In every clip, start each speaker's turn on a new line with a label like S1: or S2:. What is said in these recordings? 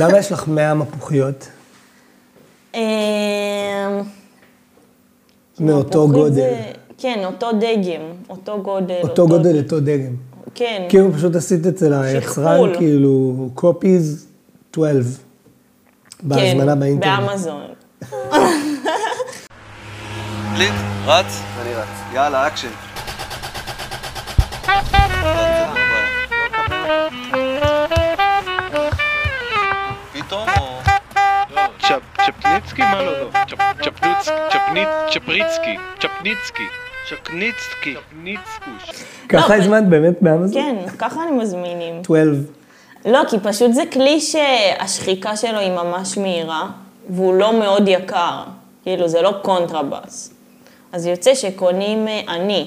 S1: למה יש לך 100 מפוחיות?
S2: אמ,
S1: מאותו גודל.
S2: כן, אותו דגם, אותו גודל.
S1: אותו גודל, אותו דגם.
S2: כן.
S1: כאילו פשוט עשית אצל היצרן. כאילו, copies 12. בהזמנה
S2: כן,
S1: באינטרנט.
S2: באמזון.
S3: קליט, רץ? אני רץ. יאללה, אקשן.
S4: צ'פניצקי? מה לא לא? צ'פריצקי. צ'פניצקי. צ'קניצקי. צ'פניצקוש.
S1: ככה
S2: לא,
S1: הזמנת באמת באמזון?
S2: כן, ככה אני מזמינים.
S1: 12.
S2: לא, כי פשוט זה כלי שהשחיקה שלו היא ממש מהירה, והוא לא מאוד יקר. כאילו, זה לא קונטרבאס. אז יוצא שקונים אה, אני.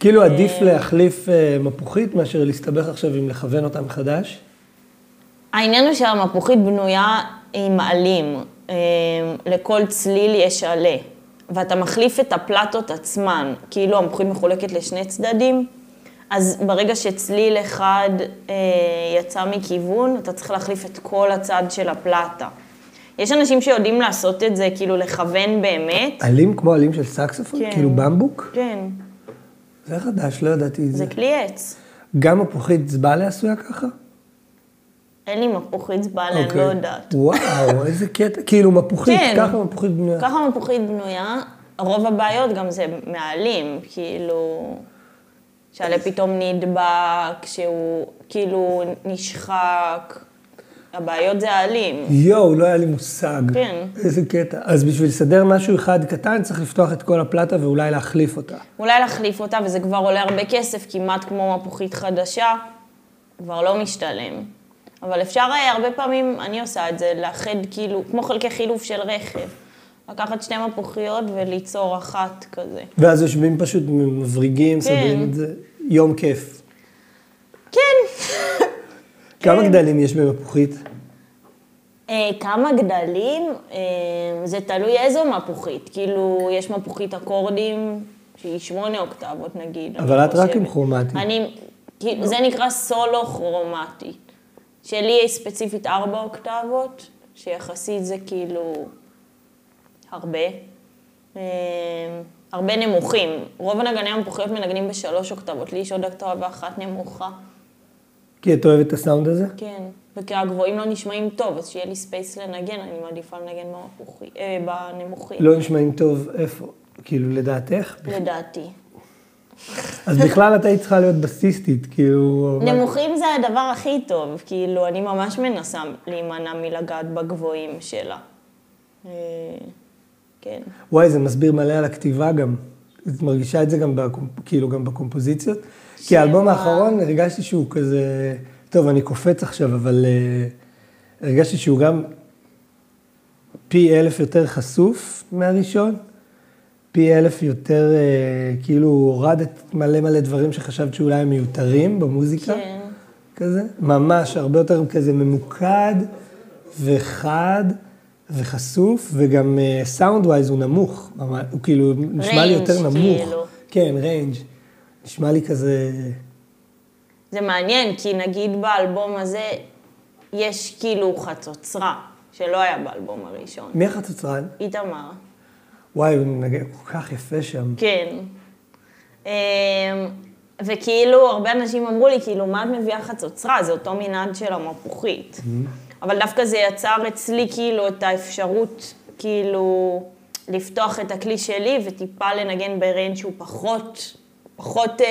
S1: כאילו עדיף להחליף אה, מפוחית מאשר להסתבך עכשיו עם לכוון אותה מחדש?
S2: העניין הוא שהמפוחית בנויה עם עלים. אה, לכל צליל יש עלה. ואתה מחליף את הפלטות עצמן, כאילו המפוחית מחולקת לשני צדדים, אז ברגע שצליל אחד אה, יצא מכיוון, אתה צריך להחליף את כל הצד של הפלטה. יש אנשים שיודעים לעשות את זה, כאילו לכוון באמת.
S1: עלים כמו עלים של סקסופון?
S2: כן.
S1: כאילו במבוק?
S2: כן,
S1: זה חדש, לא ידעתי את זה.
S2: זה כלי עץ.
S1: גם מפוחית זבלה עשויה ככה?
S2: אין לי מפוחית זבלה, אני
S1: אוקיי.
S2: לא יודעת.
S1: וואו, איזה קטע. כאילו מפוחית,
S2: כן.
S1: ככה מפוחית בנויה.
S2: ככה מפוחית בנויה, רוב הבעיות גם זה מעלים, כאילו, שהעלה פתאום נדבק, שהוא כאילו נשחק, הבעיות זה העלים.
S1: יואו, לא היה לי מושג.
S2: כן.
S1: איזה קטע. אז בשביל לסדר משהו אחד קטן, צריך לפתוח את כל הפלטה ואולי להחליף אותה.
S2: אולי להחליף אותה, וזה כבר עולה הרבה כסף, כמעט כמו מפוחית חדשה, כבר לא משתלם. אבל אפשר אה, הרבה פעמים, אני עושה את זה, לאחד כאילו, כמו חלקי חילוף של רכב. לקחת שתי מפוחיות וליצור אחת כזה.
S1: ואז יושבים פשוט מבריגים, מסדרים את זה. יום כיף.
S2: כן.
S1: כמה גדלים יש במפוחית?
S2: אה, כמה גדלים? אה, זה תלוי איזו מפוחית. כאילו, יש מפוחית אקורדים שהיא שמונה אוקטבות נגיד.
S1: אבל את רק
S2: חושבת.
S1: עם כרומטי.
S2: אני, כאילו, זה נקרא סולו כרומטי. שלי יש ספציפית ארבע אוקטבות, שיחסית זה כאילו הרבה. אה, הרבה נמוכים. רוב הנגני המפוחיות מנגנים בשלוש אוקטבות. לי יש עוד אוקטבה אחת נמוכה.
S1: כי את אוהבת את הסאונד הזה?
S2: כן, וכי הגבוהים לא נשמעים טוב, אז שיהיה לי space לנגן, אני מעדיפה לנגן במפוחי, אה, בנמוכים,
S1: לא נשמעים טוב, איפה? כאילו, לדעתך?
S2: לדעתי.
S1: אז בכלל את היית צריכה להיות בסיסטית, כאילו...
S2: נמוכים זה הדבר הכי טוב, כאילו, אני ממש מנסה להימנע מלגעת בגבוהים שלה. אה, כן.
S1: וואי, זה מסביר מלא על הכתיבה גם. את מרגישה את זה גם, בקומפ... כאילו, גם בקומפוזיציות? כי האלבום האחרון הרגשתי שהוא כזה... טוב, אני קופץ עכשיו, אבל uh, הרגשתי שהוא גם פי אלף יותר חשוף מהראשון, פי אלף יותר, uh, כאילו, הורדת מלא מלא דברים שחשבת שאולי הם מיותרים במוזיקה.
S2: כן.
S1: כזה, ממש הרבה יותר כזה ממוקד וחד וחשוף, וגם sound wise הוא נמוך, הוא כאילו נשמע לי
S2: Range,
S1: יותר נמוך.
S2: כאילו.
S1: כן, range. נשמע לי כזה...
S2: זה מעניין, כי נגיד באלבום הזה, יש כאילו חצוצרה, שלא היה באלבום הראשון.
S1: מי החצוצרן?
S2: איתמר.
S1: וואי, הוא מנגן כל כך יפה שם.
S2: כן. אמ, וכאילו, הרבה אנשים אמרו לי, כאילו, מה את מביאה חצוצרה? זה אותו מנעד של המפוחית. אבל דווקא זה יצר אצלי, כאילו, את האפשרות, כאילו, לפתוח את הכלי שלי וטיפה לנגן ב range שהוא פחות, פחות אה,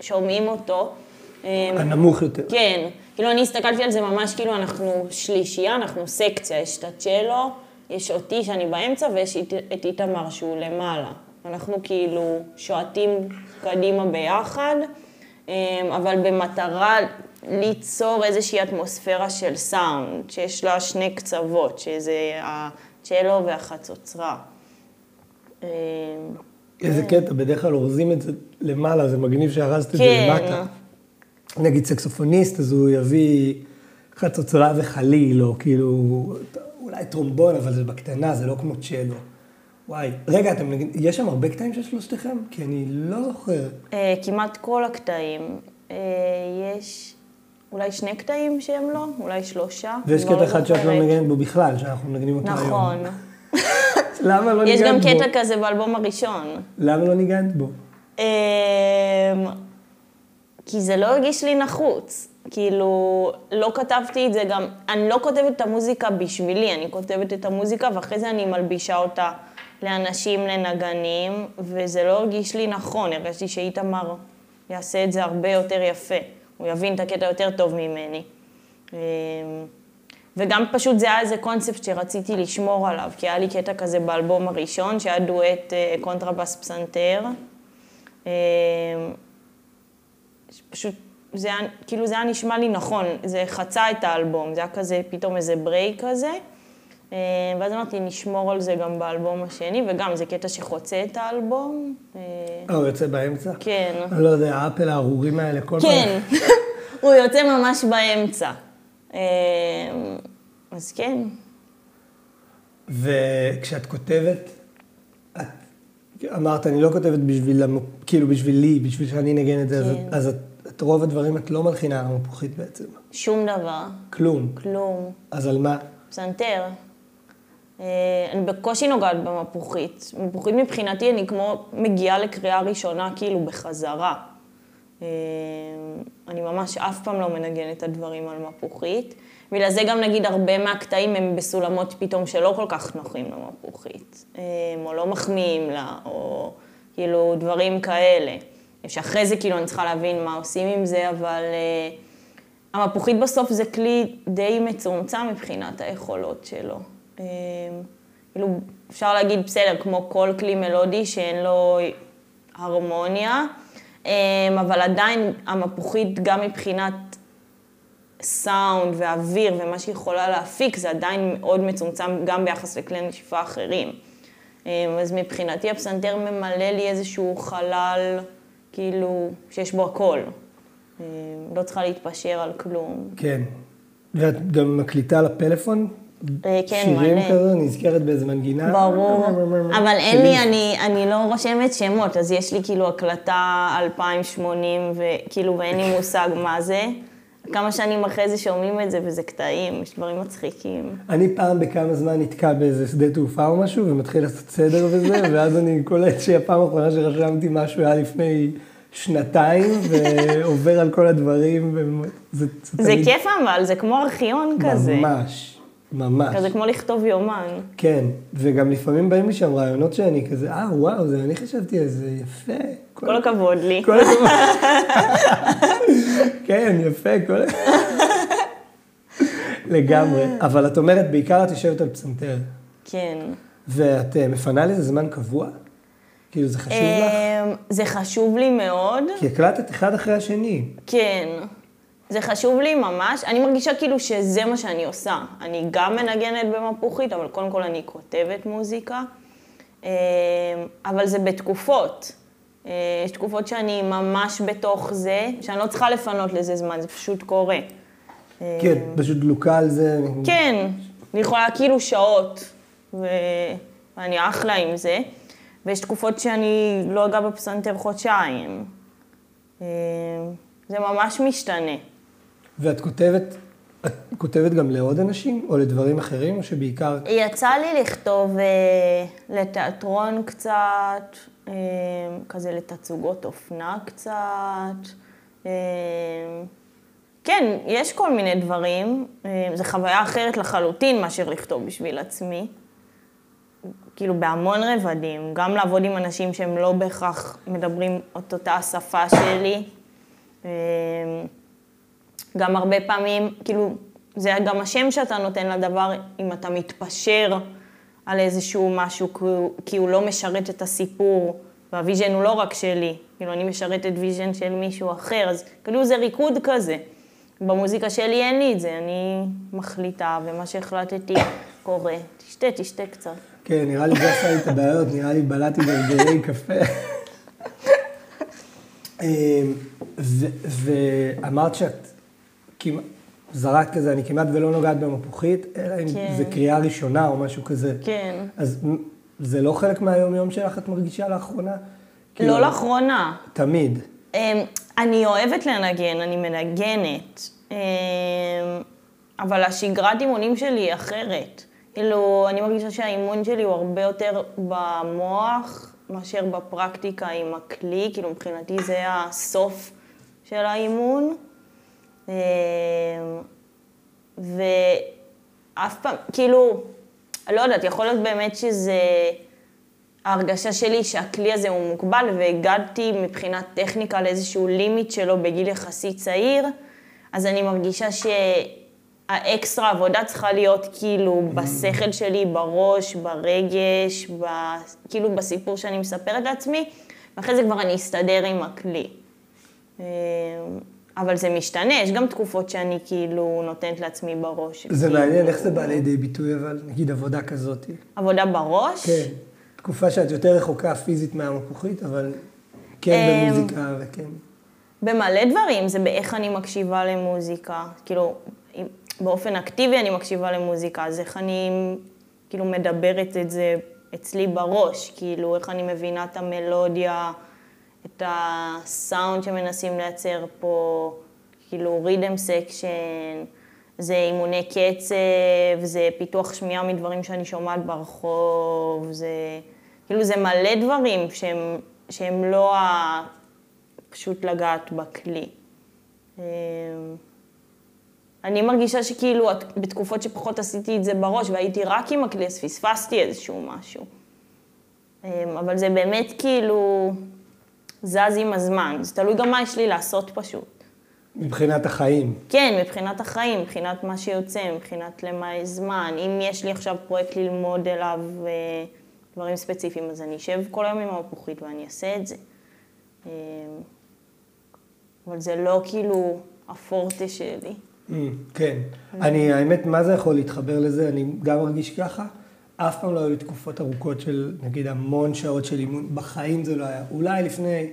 S2: שומעים אותו. אמ,
S1: הנמוך יותר.
S2: כן, כאילו אני הסתכלתי על זה ממש כאילו אנחנו שלישייה, אנחנו סקציה, יש את הצ'לו, יש אותי שאני באמצע ויש את- איתמר שהוא למעלה. אנחנו כאילו שועטים קדימה ביחד, אמ, אבל במטרה ליצור איזושהי אטמוספירה של סאונד, שיש לה שני קצוות, שזה הצ'לו והחצוצרה. אמ,
S1: איזה קטע, בדרך כלל אורזים את זה למעלה, זה מגניב שהרזת את זה
S2: כן.
S1: למטה. נגיד סקסופוניסט, אז הוא יביא חצוצרה וחליל, או כאילו, אולי טרומבון, אבל זה בקטנה, זה לא כמו צ'לו. וואי, רגע, אתם נגיד, יש שם הרבה קטעים של שלושתכם? כי אני לא זוכר.
S2: אה, כמעט כל הקטעים. אה, יש אולי שני קטעים שהם לא, אולי שלושה.
S1: ויש
S2: כבר
S1: קטע אחד שאת לא. מנגנת בו בכלל, שאנחנו מנגנים אותו היום.
S2: נכון.
S1: למה לא
S2: יש גם
S1: ניגנת בו?
S2: קטע כזה באלבום הראשון.
S1: למה לא ניגנת בו?
S2: אמ, כי זה לא הרגיש לי נחוץ. כאילו, לא כתבתי את זה גם, אני לא כותבת את המוזיקה בשבילי, אני כותבת את המוזיקה ואחרי זה אני מלבישה אותה לאנשים, לנגנים, וזה לא הרגיש לי נכון, הרגשתי שאיתמר יעשה את זה הרבה יותר יפה. הוא יבין את הקטע יותר טוב ממני. אמ, וגם פשוט זה היה איזה קונספט שרציתי לשמור עליו, כי היה לי קטע כזה באלבום הראשון, שהיה דואט אה, קונטרבס פסנתר. אה, פשוט, זה היה, כאילו זה היה נשמע לי נכון, זה חצה את האלבום, זה היה כזה, פתאום איזה break כזה. אה, ואז אמרתי, נשמור על זה גם באלבום השני, וגם זה קטע שחוצה את האלבום. אה,
S1: אה, הוא יוצא באמצע?
S2: כן.
S1: אני לא יודע, האפל הארורים האלה, כל
S2: כן, הוא יוצא ממש באמצע. אז כן.
S1: וכשאת כותבת, את אמרת, אני לא כותבת בשביל, כאילו בשבילי, בשביל שאני אנגן את זה, אז,
S2: כן.
S1: את- אז את, את רוב הדברים את לא מלחינה על המפוחית בעצם.
S2: שום דבר,
S1: כלום.
S2: כלום.
S1: אז על מה?
S2: פסנתר. אה, אני בקושי נוגעת במפוחית. מפוחית מבחינתי, אני כמו מגיעה לקריאה ראשונה כאילו בחזרה. אה, אני ממש אף פעם לא מנגנת את הדברים על מפוחית. בגלל זה גם נגיד הרבה מהקטעים הם בסולמות פתאום שלא כל כך נוחים למפוחית. אה, או לא מחמיאים לה, או כאילו דברים כאלה. שאחרי זה כאילו אני צריכה להבין מה עושים עם זה, אבל... אה, המפוחית בסוף זה כלי די מצומצם מבחינת היכולות שלו. אה, כאילו, אפשר להגיד, בסדר, כמו כל כלי מלודי שאין לו הרמוניה, אה, אבל עדיין המפוחית, גם מבחינת סאונד ואוויר ומה שהיא יכולה להפיק, זה עדיין מאוד מצומצם גם ביחס לכלי נשיפה אחרים. אז מבחינתי הפסנתר ממלא לי איזשהו חלל, כאילו, שיש בו הכל. אה, לא צריכה להתפשר על כלום.
S1: כן. ואת גם מקליטה לפלאפון?
S2: אה, כן,
S1: שירים
S2: מלא.
S1: כזה, נזכרת באיזה מנגינה?
S2: ברור, אבל אין
S1: שירים.
S2: לי, אני, אני לא רושמת שמות, אז יש לי כאילו הקלטה 2080, וכאילו, ואין לי מושג מה זה. כמה שנים אחרי זה שומעים את זה, וזה קטעים, יש דברים מצחיקים.
S1: אני פעם בכמה זמן נתקע באיזה שדה תעופה או משהו, ומתחיל לעשות סדר וזה, ואז אני קולט שהפעם האחרונה שרשמתי משהו היה לפני שנתיים, ועובר על כל הדברים, וזה
S2: זה
S1: תמיד-
S2: כיף אבל, זה כמו ארכיון כזה.
S1: ממש, ממש.
S2: כזה כמו לכתוב יומן.
S1: כן, וגם לפעמים באים לי שם רעיונות שאני כזה, אה, וואו, זה אני חשבתי על זה, יפה.
S2: כל הכבוד לי.
S1: כל הכבוד. כן, יפה, כל... לגמרי. אבל את אומרת, בעיקר את יושבת על פסנתר.
S2: כן.
S1: ואת אה, מפנה לזה זמן קבוע? כאילו, זה חשוב לך?
S2: אמ, זה חשוב לי מאוד.
S1: כי הקלטת אחד אחרי השני.
S2: כן. זה חשוב לי ממש. אני מרגישה כאילו שזה מה שאני עושה. אני גם מנגנת במפוחית, אבל קודם כל אני כותבת מוזיקה. אמ, אבל זה בתקופות. אה, יש תקופות שאני ממש בתוך זה, שאני לא צריכה לפנות לזה זמן, זה פשוט קורה.
S1: כן, פשוט דלוקה על זה.
S2: כן, אני יכולה כאילו שעות, ו... ואני אחלה עם זה. ויש תקופות שאני לא אגע בפסנתר חודשיים. אה, זה ממש משתנה.
S1: ואת כותבת, את כותבת גם לעוד אנשים, או לדברים אחרים, או שבעיקר...
S2: יצא לי לכתוב אה, לתיאטרון קצת, אה, כזה לתצוגות אופנה קצת. אה, כן, יש כל מיני דברים. אה, זו חוויה אחרת לחלוטין מאשר לכתוב בשביל עצמי. כאילו בהמון רבדים, גם לעבוד עם אנשים שהם לא בהכרח מדברים את אותה השפה שלי. גם הרבה פעמים, כאילו, זה גם השם שאתה נותן לדבר, אם אתה מתפשר על איזשהו משהו, כי הוא, לא משרת את הסיפור, וה vision הוא לא רק שלי, כאילו, אני משרתת vision של מישהו אחר, אז כאילו זה ריקוד כזה. במוזיקה שלי אין לי את זה, אני מחליטה, ומה שהחלטתי קורה. תשתה, תשתה קצת.
S1: כן, נראה לי זה עשה לי את הבעיות, נראה לי בלעתי גרגרי קפה. אמ, ואמרת שאת כמעט, זרקת כזה, אני כמעט ולא נוגעת במפוחית, אלא אם
S2: כן.
S1: זה קריאה ראשונה או משהו כזה.
S2: כן.
S1: אז זה לא חלק מהיום-יום שלך, את מרגישה לאחרונה?
S2: לא
S1: כאילו,
S2: לאחרונה.
S1: תמיד.
S2: אמ, אני אוהבת לנגן, אני מנגנת. אמ, אבל השגרת אימונים שלי היא אחרת. כאילו, אני מרגישה שהאימון שלי הוא הרבה יותר במוח מאשר בפרקטיקה עם הכלי, כאילו מבחינתי זה הסוף של האימון. אמ, ואף פעם, כאילו, לא יודעת, יכול להיות באמת שזה... ההרגשה שלי שהכלי הזה הוא מוגבל, והגעתי מבחינת טכניקה לאיזשהו לימיט שלו בגיל יחסית צעיר, אז אני מרגישה שהאקסטרה עבודה צריכה להיות כאילו בשכל שלי, בראש, ברגש, ב... כאילו בסיפור שאני מספרת לעצמי, ואחרי זה כבר אני אסתדר עם הכלי. אבל זה משתנה, יש גם תקופות שאני כאילו נותנת לעצמי בראש.
S1: זה
S2: כאילו-
S1: מעניין, איך זה בא לידי ביטוי, אבל נגיד עבודה כזאת.
S2: עבודה בראש?
S1: כן. תקופה שאת יותר רחוקה פיזית מהמפוחית, אבל כן
S2: אמ,
S1: במוזיקה וכן.
S2: במלא דברים, זה באיך אני מקשיבה למוזיקה. כאילו, באופן אקטיבי אני מקשיבה למוזיקה, אז איך אני כאילו מדברת את זה אצלי בראש, כאילו, איך אני מבינה את המלודיה, את הסאונד שמנסים לייצר פה, כאילו, rhythm section, זה אימוני קצב, זה פיתוח שמיעה מדברים שאני שומעת ברחוב, זה... כאילו, זה מלא דברים שהם, שהם לא ה... פשוט לגעת בכלי. אמ, אני מרגישה שכאילו בתקופות שפחות עשיתי את זה בראש והייתי רק עם הכלי, אז פספסתי איזשהו משהו. אמ, אבל זה באמת כאילו זז עם הזמן, זה תלוי גם מה יש לי לעשות פשוט.
S1: מבחינת החיים.
S2: כן, מבחינת החיים, מבחינת מה שיוצא, מבחינת למה יש זמן. אם יש לי עכשיו פרויקט ללמוד אליו אה, דברים ספציפיים, אז אני אשב כל היום עם המפוחית ואני אעשה את זה. אה, אבל זה לא כאילו הפורטה שלי.
S1: Mm, כן. אני, האמת, מה זה יכול להתחבר לזה? אני גם מרגיש ככה. אף פעם לא היו לי תקופות ארוכות של, נגיד, המון שעות של אימון. בחיים זה לא היה. אולי לפני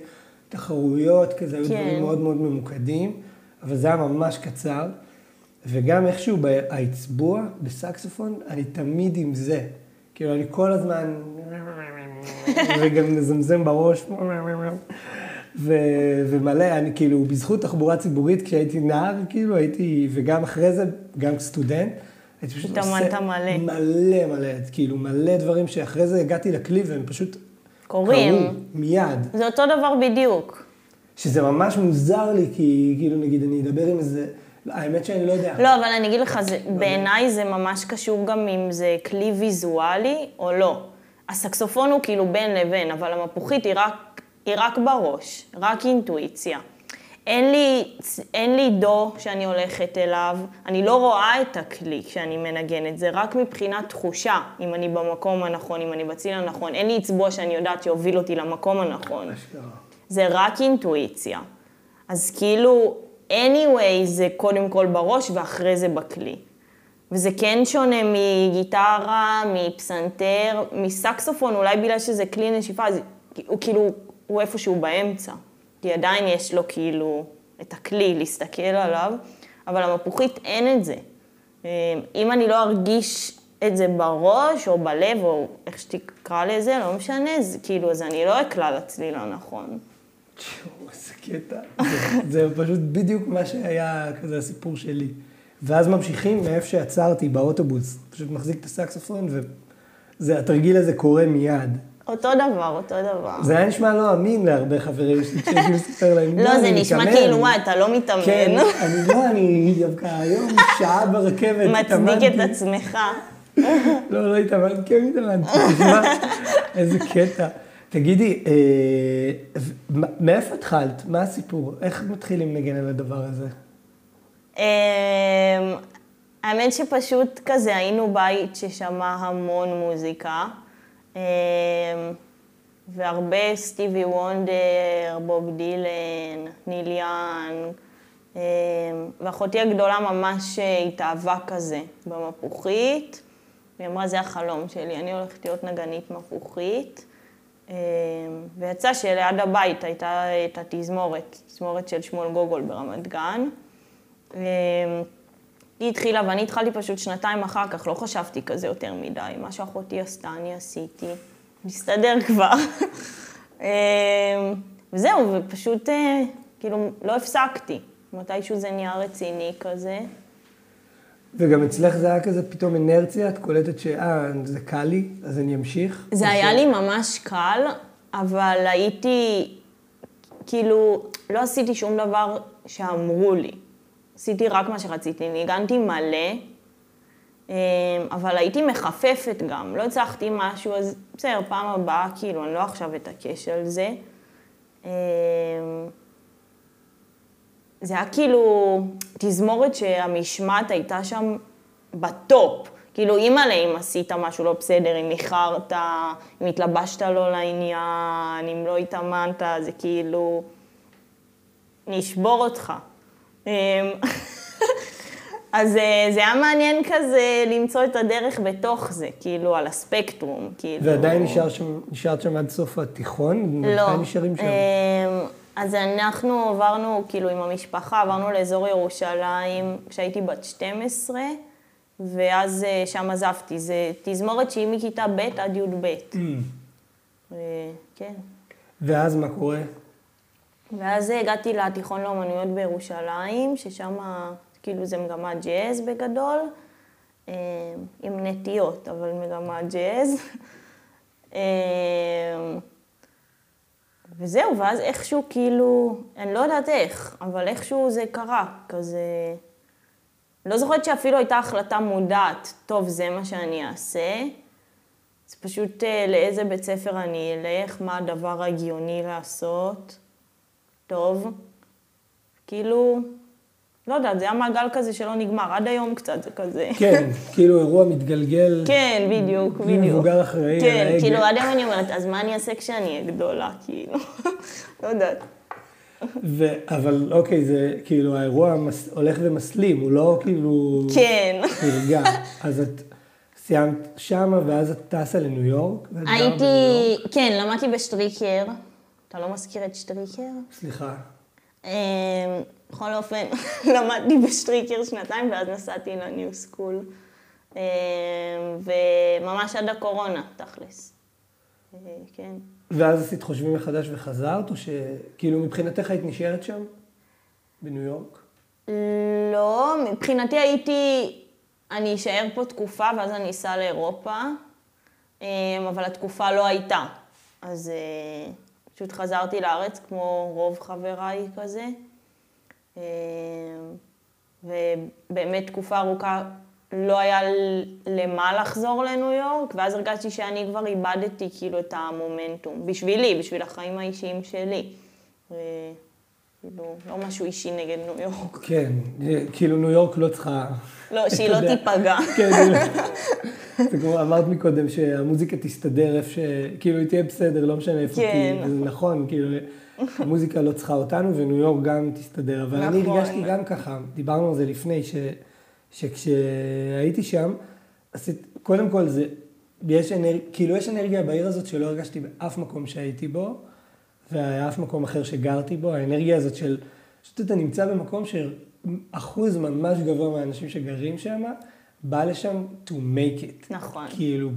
S1: תחרויות, כזה, היו
S2: כן.
S1: דברים מאוד מאוד ממוקדים, אבל זה היה ממש קצר. וגם איכשהו באצבוע, בסקסופון, אני תמיד עם זה. כאילו, אני כל הזמן... וגם מזמזם בראש. ו- ומלא, אני כאילו, בזכות תחבורה ציבורית, כשהייתי נער, כאילו, הייתי, וגם אחרי זה, גם סטודנט, הייתי פשוט
S2: התאמנת מלא.
S1: מלא מלא, כאילו, מלא דברים שאחרי זה הגעתי לכלי והם פשוט
S2: קורים.
S1: קרו מיד.
S2: זה אותו דבר בדיוק.
S1: שזה ממש מוזר לי, כי כאילו, נגיד, אני אדבר עם איזה... האמת שאני לא יודע.
S2: לא, אבל אני אגיד לך, זה, בעיניי זה ממש קשור גם אם זה כלי ויזואלי או לא. הסקסופון הוא כאילו בין לבין, אבל המפוחית היא רק, היא רק בראש, רק אינטואיציה. אין לי, אין לי דו שאני הולכת אליו, אני לא רואה את הכלי כשאני מנגנת, זה רק מבחינת תחושה, אם אני במקום הנכון, אם אני בציל הנכון. אין לי אצבוע שאני יודעת שיוביל אותי למקום הנכון.
S1: אשכרה.
S2: זה רק אינטואיציה. אז כאילו, anyway, זה קודם כל בראש ואחרי זה בכלי. וזה כן שונה מגיטרה, מפסנתר, מסקסופון, אולי בגלל שזה כלי נשיפה, אז הוא כאילו, הוא איפשהו באמצע. כי עדיין יש לו כאילו את הכלי להסתכל עליו, אבל המפוחית אין את זה. אה, אם אני לא ארגיש את זה בראש או בלב, או איך שתקרא לזה, לא משנה, זה כאילו, אז אני לא אקלע לצליל הנכון.
S1: תשמעו, איזה קטע. זה, פשוט בדיוק מה שהיה כזה הסיפור שלי. ואז ממשיכים מאיפה שעצרתי באוטובוס. פשוט מחזיק את הסקסופון, והתרגיל הזה קורה מיד.
S2: אותו דבר, אותו דבר.
S1: זה היה נשמע לא אמין להרבה חברים שלי, כשהייתי מספר להם,
S2: לא, זה נשמע
S1: מתאמן."
S2: כאילו, וואי, אתה לא מתאמן.
S1: כן, אני לא, אני דווקא היום שעה ברכבת
S2: מצדיק. את עצמך.
S1: לא, לא התאמנתי, כן התאמנתי, תשמע, איזה קטע. תגידי, אה, מאיפה התחלת? מה הסיפור? איך מתחילים לנגן על הדבר הזה?
S2: אמ, האמת שפשוט כזה, היינו בית ששמע המון מוזיקה, והרבה סטיבי וונדר, בוב דילן, ניל יאנג, אמ, ואחותי הגדולה ממש התאהבה כזה במפוחית, והיא אמרה, זה החלום שלי, אני הולכת להיות נגנית מפוחית. אמ, ויצא שליד הבית הייתה את התזמורת, תזמורת של שמואל גוגול ברמת גן. היא התחילה ואני התחלתי פשוט שנתיים אחר כך, לא חשבתי כזה יותר מדי. מה שאחותי עשתה, אני עשיתי. מסתדר כבר. אמ, וזהו, ופשוט אה, כאילו לא הפסקתי. מתישהו זה נהיה רציני כזה.
S1: וגם אצלך זה היה כזה פתאום אנרציה, את קולטת שאה, זה קל לי, אז אני אמשיך?
S2: זה היה
S1: ש-
S2: לי ממש קל, אבל הייתי, כאילו, לא עשיתי שום דבר שאמרו לי. עשיתי רק מה שרציתי, ניגנתי מלא, אמ, אבל הייתי מחפפת גם, לא הצלחתי משהו, אז בסדר, פעם הבאה, כאילו, אני לא עכשיו אתעקש על זה. אמ, זה היה כאילו תזמורת שהמשמעת הייתה שם בטופ. כאילו, אימא'לה, אם עשית משהו לא בסדר, אם איחרת, אם התלבשת לא לעניין, אם לא התאמנת, זה כאילו... נשבור אותך. אמ, אז אה, זה היה מעניין כזה למצוא את הדרך בתוך זה, כאילו, על הספקטרום, כאילו.
S1: ועדיין נשאר שם, נשארת שם עד סוף התיכון?
S2: לא.
S1: מתי נשארים שם?
S2: אמ, אז אנחנו עברנו, כאילו, עם המשפחה, עברנו לאזור ירושלים כשהייתי בת 12, ואז אה, שם עזבתי. זה תזמורת שהיא מכיתה ב' עד י"ב. אה, כן.
S1: ואז מה קורה?
S2: ואז הגעתי לתיכון לאומנויות בירושלים, ששם כאילו זה מגמת ג'אז בגדול, אה, עם נטיות, אבל מגמת ג'אז. אה, וזהו, ואז איכשהו כאילו, אני לא יודעת איך, אבל איכשהו זה קרה, כזה... לא זוכרת שאפילו הייתה החלטה מודעת, טוב, זה מה שאני אעשה. זה פשוט אה, לאיזה בית ספר אני אלך, מה הדבר ההגיוני לעשות. טוב. כאילו, לא יודעת, זה היה מעגל כזה שלא נגמר, עד היום קצת זה כזה.
S1: כן, כאילו אירוע מתגלגל.
S2: כן, בדיוק, בדיוק.
S1: מבוגר אחראי על
S2: כן. כאילו, עד היום אני אומרת, אז מה אני אעשה כשאני אהיה גדולה, כאילו? לא יודעת.
S1: ו... אבל אוקיי, זה כאילו האירוע מס... הולך ומסלים, הוא לא כאילו...
S2: כן.
S1: נרגע. אז את סיימת שמה, ואז את טסה לניו יורק?
S2: הייתי? כן, למדתי בשטריקר. אתה לא מזכיר את שטריקר?
S1: סליחה.
S2: אמ, בכל אופן, למדתי בשטריקר שנתיים, ואז נסעתי לניו סקול. אמ, וממש עד הקורונה, תכלס. אה, כן.
S1: ואז עשית חושבים מחדש וחזרת, או שכאילו מבחינתך היית נשארת שם? בניו יורק?
S2: לא, מבחינתי הייתי, אני אשאר פה תקופה ואז אני אסע לאירופה, אמ, אבל התקופה לא הייתה. אז אה, פשוט חזרתי לארץ כמו רוב חבריי כזה. אמ, ובאמת תקופה ארוכה לא היה למה לחזור לניו יורק, ואז הרגשתי שאני כבר איבדתי כאילו את המומנטום. בשבילי, בשביל החיים האישיים שלי. ו- כאילו, לא משהו אישי נגד ניו יורק.
S1: כן, כאילו ניו יורק לא צריכה...
S2: לא, שהיא לא. תיפגע.
S1: כן, זה כמו אמרת מקודם שהמוזיקה תסתדר איפה ש... כאילו היא תהיה בסדר, לא משנה איפה
S2: כן.
S1: תהיה. וזה נכון, כאילו המוזיקה לא צריכה אותנו וניו יורק גם תסתדר. אבל אני
S2: נכון.
S1: הרגשתי גם ככה, דיברנו על זה לפני, ש... שכשהייתי שם, עשית, קודם כל זה, יש אנרגיה, כאילו יש אנרגיה בעיר הזאת שלא הרגשתי באף מקום שהייתי בו, ואף מקום אחר שגרתי בו, האנרגיה הזאת של, פשוט אתה נמצא במקום שאחוז ממש גבוה מהאנשים שגרים שם, בא לשם to make it.
S2: נכון.
S1: כאילו,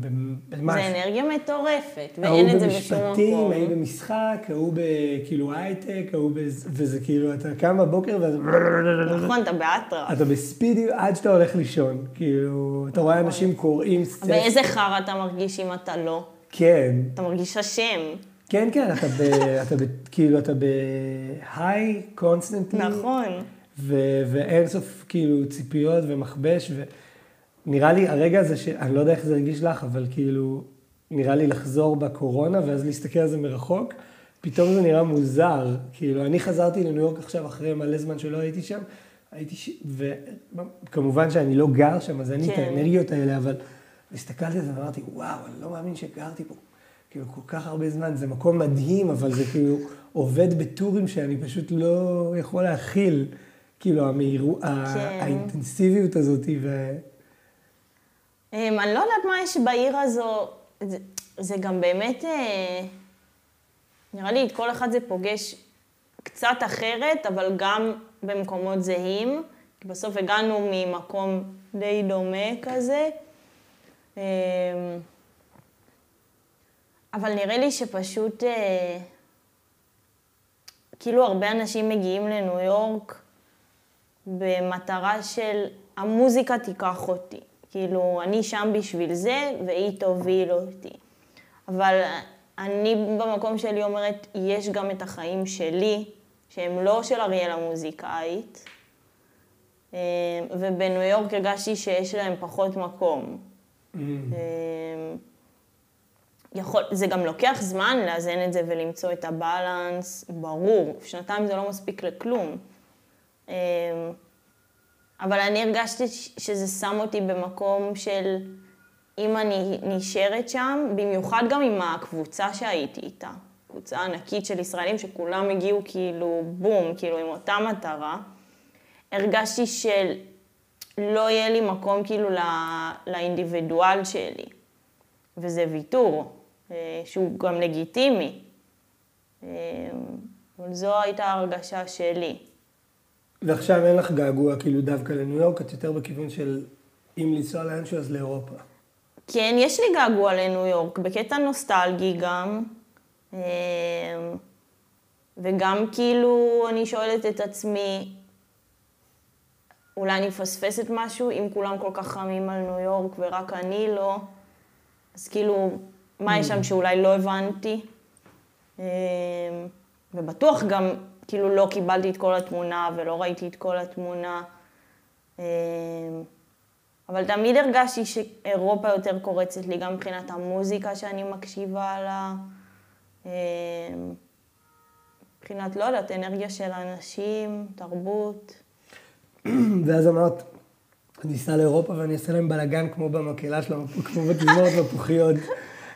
S1: ממש.
S2: זה אנרגיה מטורפת,
S1: ההוא
S2: ואין את זה בשום
S1: במשפטים,
S2: מקום.
S1: ההוא במשחק, ההוא בכאילו הייטק, ההוא בז... וזה כאילו, אתה קם בבוקר ואז...
S2: נכון, אתה באטרף.
S1: אתה ב speedy עד שאתה הולך לישון. כאילו, אתה רואה אנשים קוראים ספר.
S2: ואיזה חרא אתה מרגיש אם אתה לא?
S1: כן.
S2: אתה מרגיש אשם.
S1: כן, כן, אתה ב... אתה ב... כאילו, אתה ב high, constantly.
S2: נכון.
S1: ו- ואין סוף כאילו ציפיות ומכבש, ונראה לי הרגע הזה, ש... אני לא יודע איך זה הרגיש לך, אבל כאילו, נראה לי לחזור בקורונה ואז להסתכל על זה מרחוק, פתאום זה נראה מוזר. כאילו, אני חזרתי לניו יורק עכשיו אחרי מלא זמן שלא הייתי שם, הייתי ש... וכמובן שאני לא גר שם, אז אין לי את
S2: כן.
S1: האנרגיות האלה, אבל הסתכלתי על זה ואמרתי, וואו, אני לא מאמין שגרתי פה. כאילו, כל כך הרבה זמן, זה מקום מדהים, אבל זה כאילו עובד בטורים שאני פשוט לא יכול להכיל. כאילו, המהירות,
S2: כן.
S1: האינטנסיביות הזאת, ו...
S2: אמ, אני לא יודעת מה יש בעיר הזו, זה, זה גם באמת, אה, נראה לי את כל אחד זה פוגש קצת אחרת, אבל גם במקומות זהים. בסוף הגענו ממקום די דומה כזה. אבל נראה לי שפשוט, אה, כאילו הרבה אנשים מגיעים לניו יורק במטרה של המוזיקה תיקח אותי. כאילו, אני שם בשביל זה, והיא תוביל אותי. אבל אני במקום שלי אומרת, יש גם את החיים שלי, שהם לא של אריאל המוזיקאית, אה, ובניו יורק הרגשתי שיש להם פחות מקום. אה, יכול, זה גם לוקח זמן לאזן את זה ולמצוא את הבלנס, ברור, שנתיים זה לא מספיק לכלום. אה, אבל אני הרגשתי שזה שם אותי במקום של אם אני נשארת שם, במיוחד גם עם הקבוצה שהייתי איתה, קבוצה ענקית של ישראלים שכולם הגיעו כאילו בום, כאילו עם אותה מטרה, הרגשתי שלא יהיה לי מקום כאילו לא, לאינדיבידואל שלי, וזה ויתור, שהוא גם לגיטימי. אה, אבל זו הייתה ההרגשה שלי.
S1: ועכשיו אין לך געגוע כאילו דווקא לניו יורק, את יותר בכיוון של אם לנסוע לאנשהו אז לאירופה.
S2: כן, יש לי געגוע לניו יורק, בקטע נוסטלגי גם. אמ, וגם כאילו אני שואלת את עצמי, אולי אני מפספסת משהו אם כולם כל כך חמים על ניו יורק ורק אני לא, אז כאילו, מה יש שם שאולי לא הבנתי? אמ, ובטוח גם, כאילו, לא קיבלתי את כל התמונה ולא ראיתי את כל התמונה. אמ, אבל תמיד הרגשתי שאירופה יותר קורצת לי, גם מבחינת המוזיקה שאני מקשיבה לה, אמ, מבחינת, לא יודעת, אנרגיה של אנשים, תרבות.
S1: ואז אמרת, אני אסע לאירופה ואני אעשה להם בלאגן כמו במקהלה שלהם, כמו בתזמורת מפוחיות.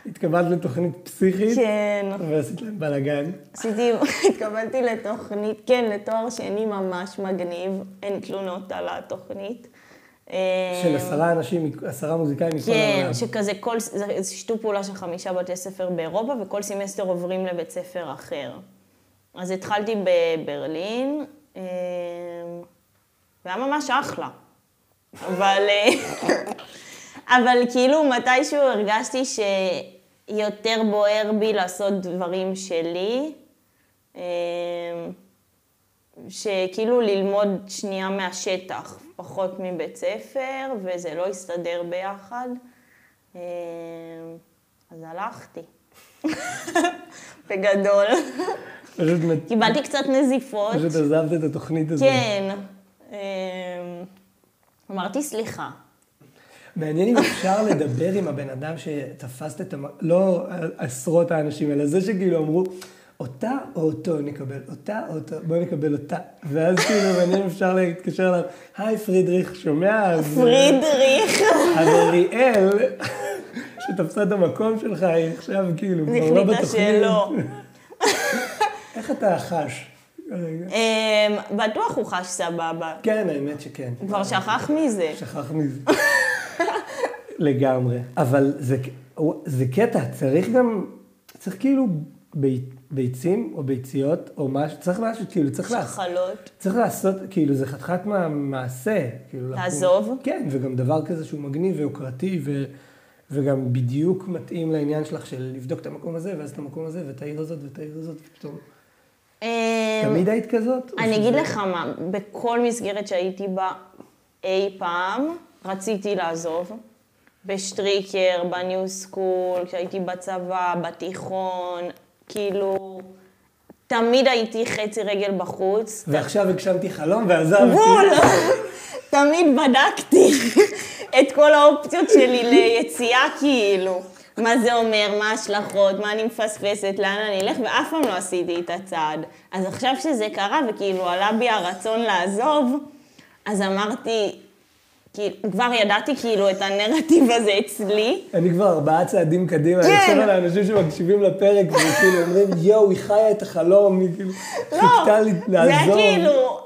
S1: התקבלת לתוכנית פסיכית,
S2: כן.
S1: ועשית להם בלאגן.
S2: עשיתי, התקבלתי לתוכנית, כן, לתואר שני ממש מגניב, אין תלונות על התוכנית.
S1: של עשרה אנשים, עשרה מוזיקאים מכל
S2: כן,
S1: העולם.
S2: שכזה כל, זה שיתוף פעולה של חמישה בתי ספר באירופה, וכל סמסטר עוברים לבית ספר אחר. אז התחלתי בברלין, אה, והיה ממש אחלה. אבל, אה, אבל כאילו מתישהו הרגשתי שיותר בוער בי לעשות דברים שלי. אה, שכאילו ללמוד שנייה מהשטח, פחות מבית ספר, וזה לא הסתדר ביחד. אה, אז הלכתי. בגדול. קיבלתי קצת נזיפות.
S1: פשוט עזבת את התוכנית הזאת.
S2: כן. אה, אמרתי סליחה.
S1: מעניין אם אפשר לדבר עם הבן אדם שתפסת את המ... לא עשרות האנשים, אלא זה שכאילו אמרו, אותה או אותו נקבל, אותה או אותו, בוא נקבל אותה. ואז כאילו מעניין אם אפשר להתקשר אליו, היי פרידריך, שומע? אה,
S2: פרידריך.
S1: אז אריאל, שתפסה את המקום שלך, היא עכשיו כאילו כבר לא בתוכנית.
S2: שלא.
S1: איך אתה חש?
S2: אה, בטוח הוא חש סבבה.
S1: כן, האמת שכן.
S2: כבר שכח מזה.
S1: שכח מזה. לגמרי. אבל זה, זה קטע, צריך גם, צריך כאילו בי, ביצים או ביציות או משהו, צריך משהו, כאילו צריך לעשות.
S2: שחלות.
S1: צריך לעשות, כאילו, זה חתיכת מעשה. כאילו, לקום-
S2: לעזוב?
S1: כן, וגם דבר כזה שהוא מגניב ויוקרתי, ו, וגם בדיוק מתאים לעניין שלך של לבדוק את המקום הזה, ואז את המקום הזה, ואת העיר הזאת, ואת העיר הזאת, ופתאום...
S2: אה,
S1: תמיד היית כזאת?
S2: אני אגיד לך מה, בכל מסגרת שהייתי בה אי פעם, רציתי לעזוב. בשטריקר, בניו סקול, כשהייתי בצבא, בתיכון, כאילו, תמיד הייתי חצי רגל בחוץ.
S1: ועכשיו הגשמתי חלום ועזבתי.
S2: בול! תמיד בדקתי את כל האופציות שלי ליציאה, כאילו. מה זה אומר, מה ההשלכות, מה אני מפספסת, לאן אני אלך, ואף פעם לא עשיתי את הצעד. אז עכשיו שזה קרה וכאילו עלה בי הרצון לעזוב, אז אמרתי, כאילו, כבר ידעתי כאילו את הנרטיב הזה אצלי.
S1: אני כבר ארבעה צעדים קדימה, אני
S2: כן.
S1: חושב על האנשים שמקשיבים לפרק, וכאילו אומרים, יואו, היא חיה את החלום, היא כאילו חיכתה לי
S2: לא, זה
S1: לעזור.
S2: כאילו,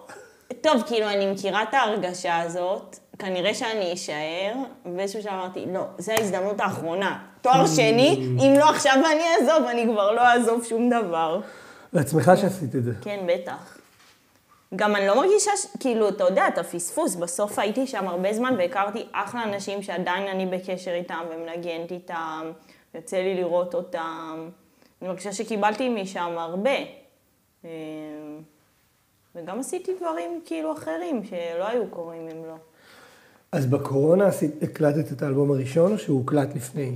S2: טוב, כאילו, אני מכירה את ההרגשה הזאת, כנראה שאני אשאר, ובאיזשהו שלב אמרתי, לא, זו ההזדמנות האחרונה. תואר שני, אם לא עכשיו אני אעזוב, אני כבר לא אעזוב שום דבר.
S1: לעצמך שעשית את זה.
S2: כן, בטח. גם אני לא מרגישה, ש... כאילו, אתה יודע, את הפספוס, בסוף הייתי שם הרבה זמן והכרתי אחלה אנשים שעדיין אני בקשר איתם ומנגנת איתם, יוצא לי לראות אותם. אני מרגישה שקיבלתי משם הרבה. אה, וגם עשיתי דברים כאילו אחרים שלא היו קורים אם לא.
S1: אז בקורונה הקלטת את האלבום הראשון, או שהוא הוקלט לפני?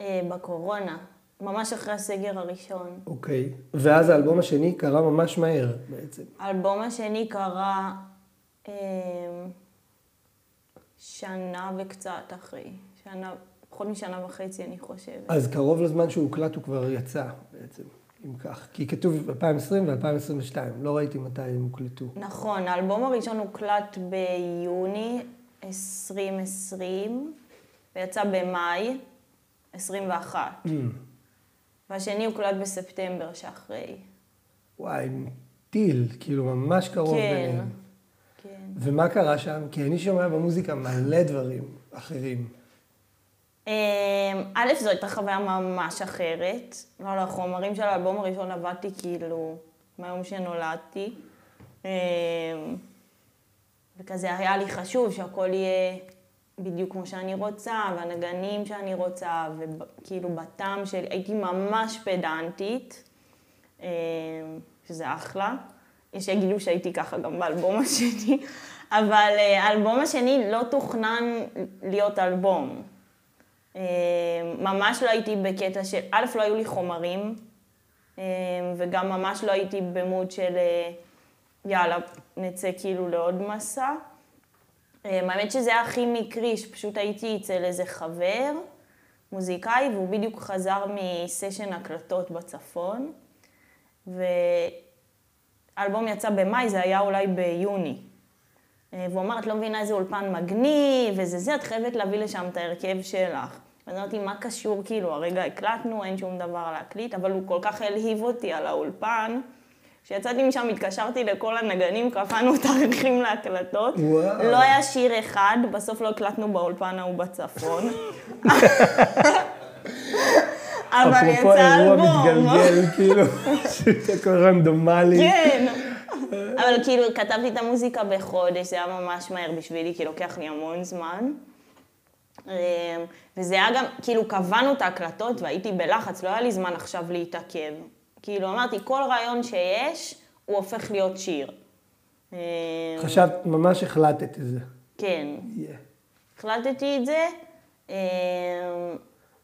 S2: אה, בקורונה, ממש אחרי הסגר הראשון.
S1: אוקיי. ואז האלבום השני קרה ממש מהר, בעצם.
S2: האלבום השני קרה אה, שנה וקצת אחרי. שנה, פחות משנה וחצי, אני חושבת.
S1: אז קרוב לזמן שהוא הוקלט הוא כבר יצא, בעצם, אם כך. כי כתוב 2020 ו-2022, לא ראיתי מתי הם הוקלטו.
S2: נכון, האלבום הראשון הוקלט ביוני 2020, ויצא במאי 21.
S1: Mm.
S2: והשני הוקלט בספטמבר שאחרי.
S1: וואי, טיל, כאילו ממש קרוב
S2: כן,
S1: ביניהם.
S2: כן.
S1: ומה קרה שם? כי אני שומע במוזיקה מלא דברים אחרים.
S2: אמ, א', זו הייתה חוויה ממש אחרת. לא, על החומרים של האלבום הראשון עבדתי כאילו מהיום שנולדתי. אמ, וכזה היה לי חשוב שהכל יהיה בדיוק כמו שאני רוצה, והנגנים שאני רוצה, וכאילו בטעם שלי, הייתי ממש פדנטית, אמ, שזה אחלה. יש שיגידו שהייתי ככה גם באלבום השני, אבל אה, האלבום השני לא תוכנן להיות אלבום. אה, ממש לא הייתי בקטע של, א', לא היו לי חומרים, אה, וגם ממש לא הייתי במוד של אה, יאללה, נצא כאילו לעוד מסע. האמת שזה היה הכי מקרי, שפשוט הייתי אצל איזה חבר, מוזיקאי, והוא בדיוק חזר מסשן הקלטות בצפון, והאלבום יצא במאי, זה היה אולי ביוני. והוא אמר, את לא מבינה איזה אולפן מגניב, וזה זה, את חייבת להביא לשם את ההרכב שלך. ואני אמרתי, מה קשור, כאילו, הרגע הקלטנו, אין שום דבר להקליט, אבל הוא כל כך הלהיב אותי על האולפן, כשיצאתי משם התקשרתי לכל הנגנים, קפאנו תאריכים להקלטות.
S1: וואו.
S2: לא היה שיר אחד, בסוף לא הקלטנו באולפן ההוא בצפון. אבל
S1: אפרופו
S2: יצא
S1: אירוע
S2: אלבום.
S1: מתגלגל, כאילו, שזה הכל רנדומלי.
S2: כן. אבל כאילו, כתבתי את המוזיקה בחודש, זה היה ממש מהר בשבילי, כי לוקח לי המון זמן. אמ, וזה היה גם, כאילו, קבענו את ההקלטות והייתי בלחץ, לא היה לי זמן עכשיו להתעכב. כאילו, אמרתי, כל רעיון שיש, הוא הופך להיות שיר. אמ,
S1: חשבת, ממש החלטת את זה.
S2: כן.
S1: Yeah.
S2: החלטתי את זה, אמ,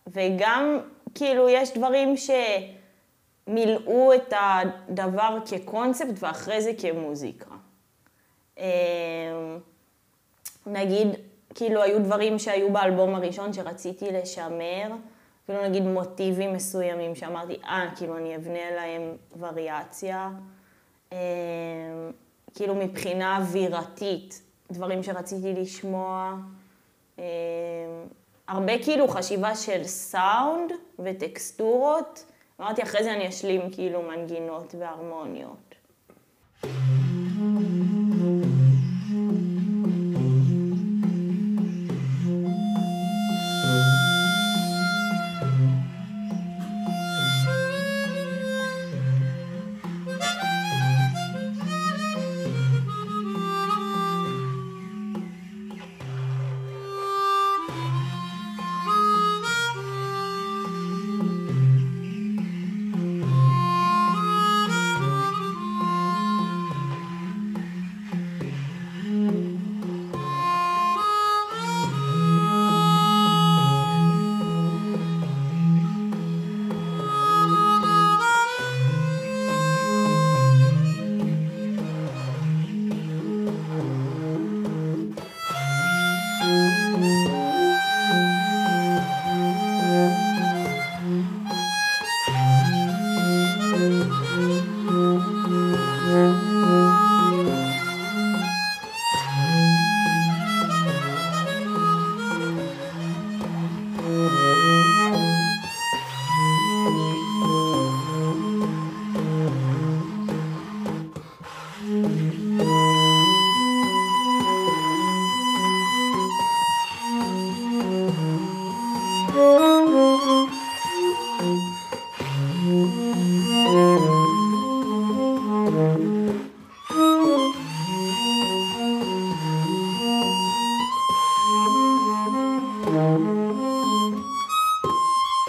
S2: וגם, כאילו, יש דברים שמילאו את הדבר כקונספט ואחרי זה כמוזיקה. אמ, נגיד, כאילו, היו דברים שהיו באלבום הראשון שרציתי לשמר, אפילו נגיד מוטיבים מסוימים שאמרתי, אה, כאילו, אני אבנה להם וריאציה. אמ, כאילו, מבחינה אווירתית, דברים שרציתי לשמוע. אמ, הרבה כאילו חשיבה של סאונד וטקסטורות. אמרתי, אחרי זה אני אשלים כאילו מנגינות והרמוניות.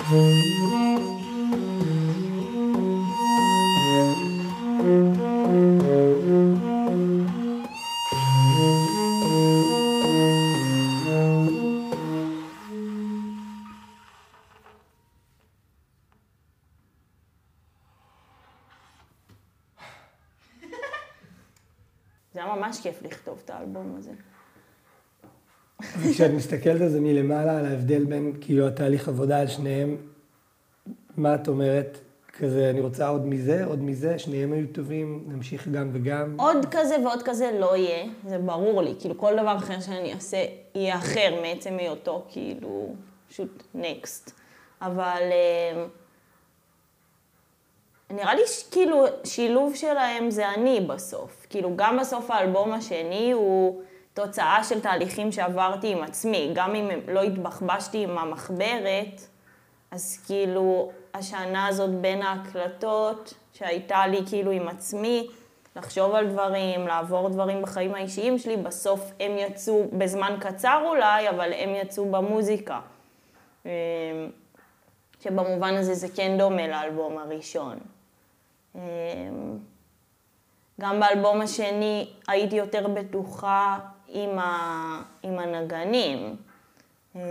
S2: Música
S1: וכשאת מסתכלת על זה מלמעלה, על ההבדל בין כאילו התהליך עבודה על שניהם, מה את אומרת? כזה, אני רוצה עוד מזה, עוד מזה, שניהם היו טובים, נמשיך גם וגם.
S2: עוד כזה ועוד כזה לא יהיה, זה ברור לי. כאילו, כל דבר אחר שאני אעשה יהיה אחר מעצם היותו, כאילו, פשוט נקסט. אבל אה, נראה לי שכאילו שילוב שלהם זה אני בסוף. כאילו, גם בסוף האלבום השני הוא תוצאה של תהליכים שעברתי עם עצמי. גם אם לא התבחבשתי עם המחברת, אז כאילו, השנה הזאת בין ההקלטות שהייתה לי כאילו עם עצמי, לחשוב על דברים, לעבור דברים בחיים האישיים שלי, בסוף הם יצאו, בזמן קצר אולי, אבל הם יצאו במוזיקה. אמ, שבמובן הזה זה כן דומה לאלבום הראשון. אמ, גם באלבום השני הייתי יותר בטוחה עם, ה... עם הנגנים. אמ,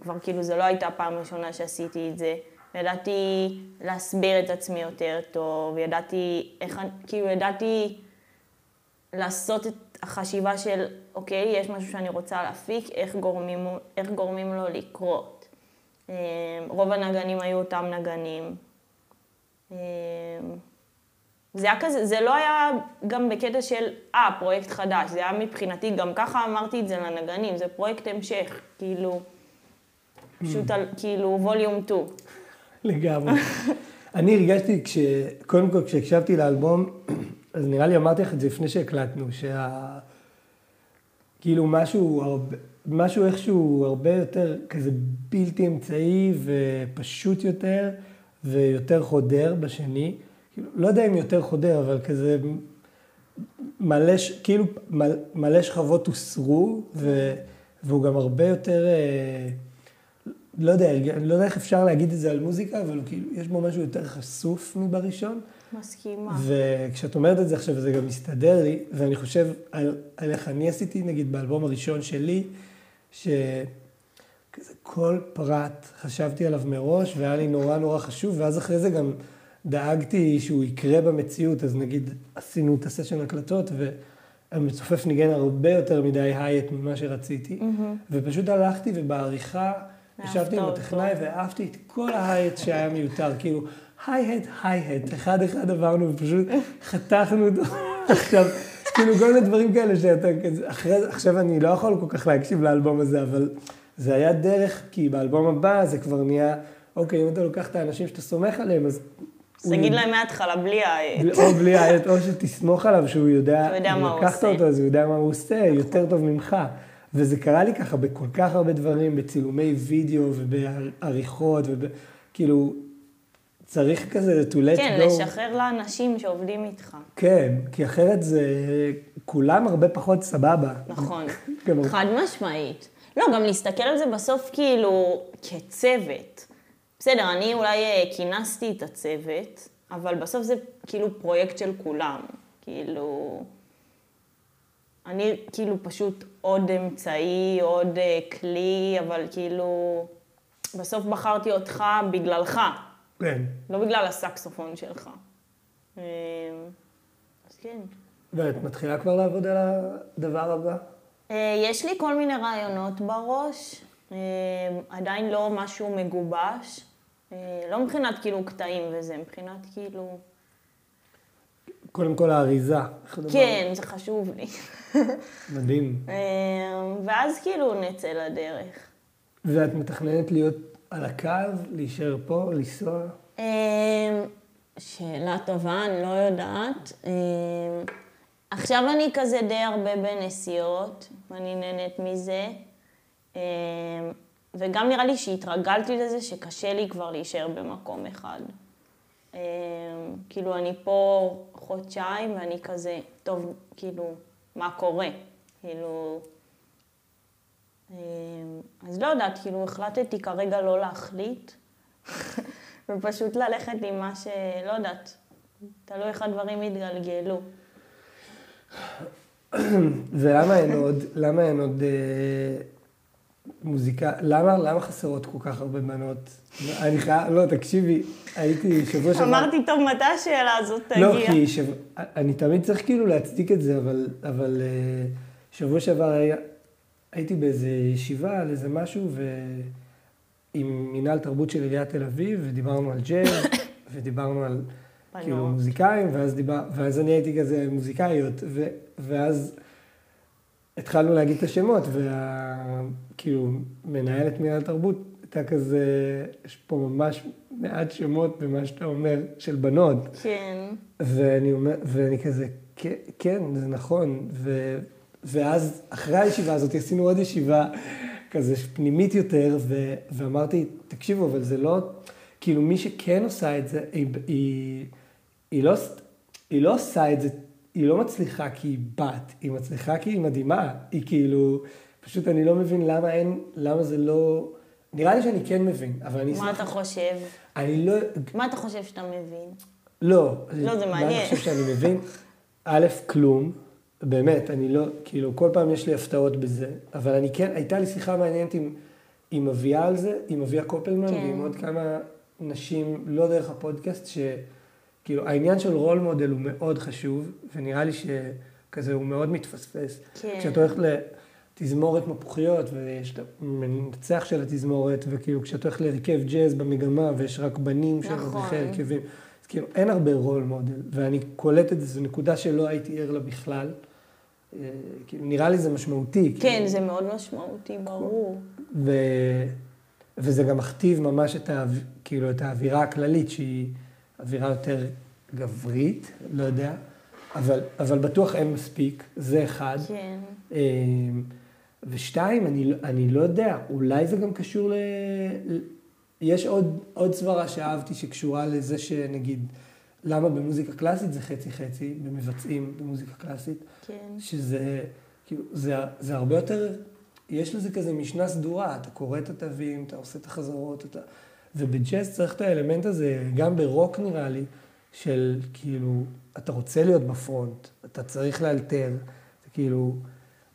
S2: כבר כאילו זו לא הייתה פעם ראשונה שעשיתי את זה. ידעתי להסביר את עצמי יותר טוב, ידעתי איך, כאילו ידעתי לעשות את החשיבה של, אוקיי, יש משהו שאני רוצה להפיק, איך גורמים, איך גורמים לו לקרות. אמ, רוב הנגנים היו אותם נגנים. זה היה כזה, זה לא היה גם בקטע של, אה, פרויקט חדש, זה היה מבחינתי, גם ככה אמרתי את זה לנגנים, זה פרויקט המשך, כאילו, פשוט על, כאילו, ווליום 2.
S1: לגמרי. אני הרגשתי, כש... קודם כל, כשהקשבתי לאלבום, אז נראה לי אמרתי לך את זה לפני שהקלטנו, שה... כאילו משהו, הרבה, משהו איכשהו הרבה יותר כזה בלתי אמצעי ופשוט יותר, ויותר חודר בשני. כאילו, לא יודע אם יותר חודר, אבל כזה מלא, כאילו מלא שכבות הוסרו, ו... והוא גם הרבה יותר... אה, לא יודע, אני לא יודע איך אפשר להגיד את זה על מוזיקה, אבל כאילו, יש בו משהו יותר חשוף מבראשון.
S2: מסכימה.
S1: וכשאת אומרת את זה עכשיו, זה גם מסתדר לי, ואני חושב על, על איך אני עשיתי, נגיד, באלבום הראשון שלי, שכזה כל פרט חשבתי עליו מראש, והיה לי נורא נורא חשוב, ואז אחרי זה גם דאגתי שהוא יקרה במציאות, אז נגיד עשינו את הסשן הקלטות, והמצופף ניגן הרבה יותר מדי הייט ממה שרציתי, mm-hmm. ופשוט הלכתי ובעריכה... ישבתי עם הטכנאי ואהבתי את כל ההייט שהיה מיותר, כאילו, היי-הט, היי-הט, אחד-אחד עברנו ופשוט חתכנו אותו. עכשיו, כאילו כל מיני דברים כאלה שאתה כזה, אחרי, עכשיו אני לא יכול כל כך להקשיב לאלבום הזה, אבל זה היה דרך, כי באלבום הבא זה כבר נהיה, אוקיי, אם אתה לוקח את האנשים שאתה סומך עליהם, אז...
S2: אז תגיד להם מההתחלה בלי העט.
S1: או בלי העט, או שתסמוך עליו שהוא יודע,
S2: הוא יודע מה הוא
S1: לקחת
S2: עושה.
S1: אותו, אז הוא יודע מה הוא עושה, יותר טוב ממך. וזה קרה לי ככה בכל כך הרבה דברים, בצילומי וידאו ובעריכות, וכאילו, צריך כזה to let
S2: כן,
S1: go.
S2: לשחרר לאנשים שעובדים איתך.
S1: כן, כי אחרת זה, כולם הרבה פחות סבבה.
S2: נכון. חד משמעית. לא, גם להסתכל על זה בסוף כאילו כצוות. בסדר, אני אולי אה, כינסתי את הצוות, אבל בסוף זה כאילו פרויקט של כולם. כאילו... אני כאילו פשוט עוד אמצעי, עוד אה, כלי, אבל כאילו... בסוף בחרתי אותך בגללך,
S1: כן.
S2: לא בגלל הסקסופון שלך. אה, אז כן.
S1: ואת מתחילה כבר לעבוד על הדבר הבא?
S2: יש לי כל מיני רעיונות בראש, עדיין לא משהו מגובש, לא מבחינת כאילו קטעים וזה, מבחינת כאילו...
S1: קודם כל האריזה.
S2: כן, זה חשוב לי.
S1: מדהים.
S2: אה, ואז כאילו נצא לדרך.
S1: ואת מתכננת להיות על הקו, להישאר פה, לנסוע?
S2: אה, שאלה טובה, אני לא יודעת. אה, עכשיו אני כזה די הרבה בנסיעות, ואני נהנית מזה. וגם נראה לי שהתרגלתי לזה שקשה לי כבר להישאר במקום אחד. אה, כאילו, אני פה חודשיים ואני כזה, טוב, כאילו, מה קורה? כאילו... אה, אז לא יודעת, כאילו, החלטתי כרגע לא להחליט, ופשוט ללכת עם מה ש... לא יודעת, תלוי איך הדברים יתגלגלו.
S1: ולמה אין עוד, למה אין עוד, אה, מוזיקה, למה, למה חסרות כל כך הרבה בנות? אני חייב, לא, תקשיבי, הייתי שבוע שעבר...
S2: אמרתי, טוב, מתי השאלה הזאת תגיע?
S1: לא, כי שב... אני תמיד צריך כאילו להצדיק את זה, אבל, אבל אה, שבוע שעבר היה, הייתי באיזה ישיבה על איזה משהו, ועם מינהל תרבות של עיריית תל אביב, ודיברנו על ג'אז, ודיברנו על כאילו מוזיקאים, ואז, דיבר, ואז אני הייתי כזה מוזיקאיות, ו, ואז התחלנו להגיד את השמות, וכאילו מנהלת מינהל תרבות הייתה כזה, יש פה ממש מעט שמות במה שאתה אומר, של בנות.
S2: כן.
S1: ואני אומר, ואני כזה, כן, כן, זה נכון. ו, ואז אחרי הישיבה הזאת עשינו עוד ישיבה כזה פנימית יותר, ו, ואמרתי, תקשיבו, אבל זה לא, כאילו מי שכן עושה את זה, היא, היא, היא, לא, היא לא עושה את זה, היא לא מצליחה כי היא בת, היא מצליחה כי היא מדהימה. היא כאילו, פשוט אני לא מבין למה אין, למה זה לא... נראה לי שאני כן מבין, אבל אני...
S2: מה אתה חושב?
S1: אני לא...
S2: מה אתה חושב שאתה מבין?
S1: לא.
S2: לא, זה
S1: מה
S2: מעניין.
S1: אני חושב שאני מבין? א', כלום. באמת, אני לא, כאילו, כל פעם יש לי הפתעות בזה, אבל אני כן, הייתה לי שיחה מעניינת עם, עם אביה על זה, עם אביה קופלמן,
S2: כן.
S1: ועם עוד כמה נשים, לא דרך הפודקאסט, שכאילו, העניין של רול מודל הוא מאוד חשוב, ונראה לי שכזה הוא מאוד מתפספס.
S2: כן.
S1: כשאת הולכת לתזמורת מפוחיות, ויש את המנצח של התזמורת, וכאילו, כשאת הולכת להרכב ג'אז במגמה, ויש רק בנים שהם
S2: נכון.
S1: הרכבים, אז כאילו, אין הרבה רול מודל, ואני קולט את זה, זו נקודה שלא הייתי ער לה בכלל. אה, כאילו, נראה לי זה משמעותי.
S2: כן,
S1: כאילו,
S2: זה מאוד משמעותי, ברור.
S1: ו... וזה גם מכתיב ממש את, האו... כאילו, את האווירה הכללית, שהיא אווירה יותר גברית, לא יודע, אבל, אבל בטוח אין מספיק, זה אחד.
S2: כן.
S1: אה, ושתיים, אני, אני לא יודע, אולי זה גם קשור ל... ל- יש עוד, עוד סברה שאהבתי שקשורה לזה שנגיד, למה במוזיקה קלאסית זה חצי-חצי, במבצעים במוזיקה קלאסית,
S2: כן.
S1: שזה, כאילו, זה, זה הרבה יותר, יש לזה כזה משנה סדורה, אתה קורא את התווים, אתה עושה את החזרות, אתה... ובג'אז צריך את האלמנט הזה, גם ברוק נראה לי, של כאילו, אתה רוצה להיות בפרונט, אתה צריך לאלתר, זה כאילו,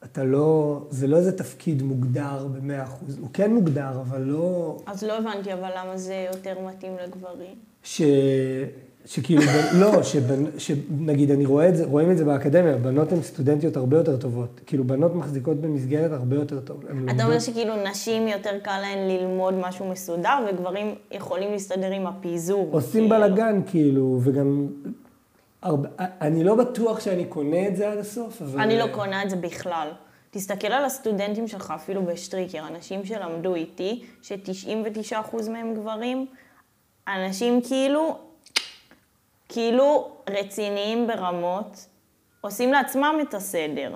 S1: אתה לא, זה לא איזה תפקיד מוגדר במאה אחוז, הוא כן מוגדר, אבל לא,
S2: אז לא הבנתי, אבל למה זה יותר מתאים לגברים?
S1: ש... שכאילו, לא, שבנ... שנגיד, אני רואה את זה, רואים את זה באקדמיה, בנות הן סטודנטיות הרבה יותר טובות. כאילו, בנות מחזיקות במסגרת הרבה יותר טוב.
S2: אתה אומר
S1: לומדות-
S2: שכאילו נשים יותר קל להן ללמוד משהו מסודר, וגברים יכולים להסתדר עם הפיזור.
S1: עושים
S2: כאילו.
S1: בלאגן, כאילו, וגם... הרבה... אני לא בטוח שאני קונה את זה עד הסוף, אבל...
S2: אני לא קונה את זה בכלל. תסתכל על הסטודנטים שלך, אפילו בשטריקר, אנשים שלמדו איתי, ש-99% מהם גברים, אנשים כאילו, כאילו רציניים ברמות, עושים לעצמם את הסדר.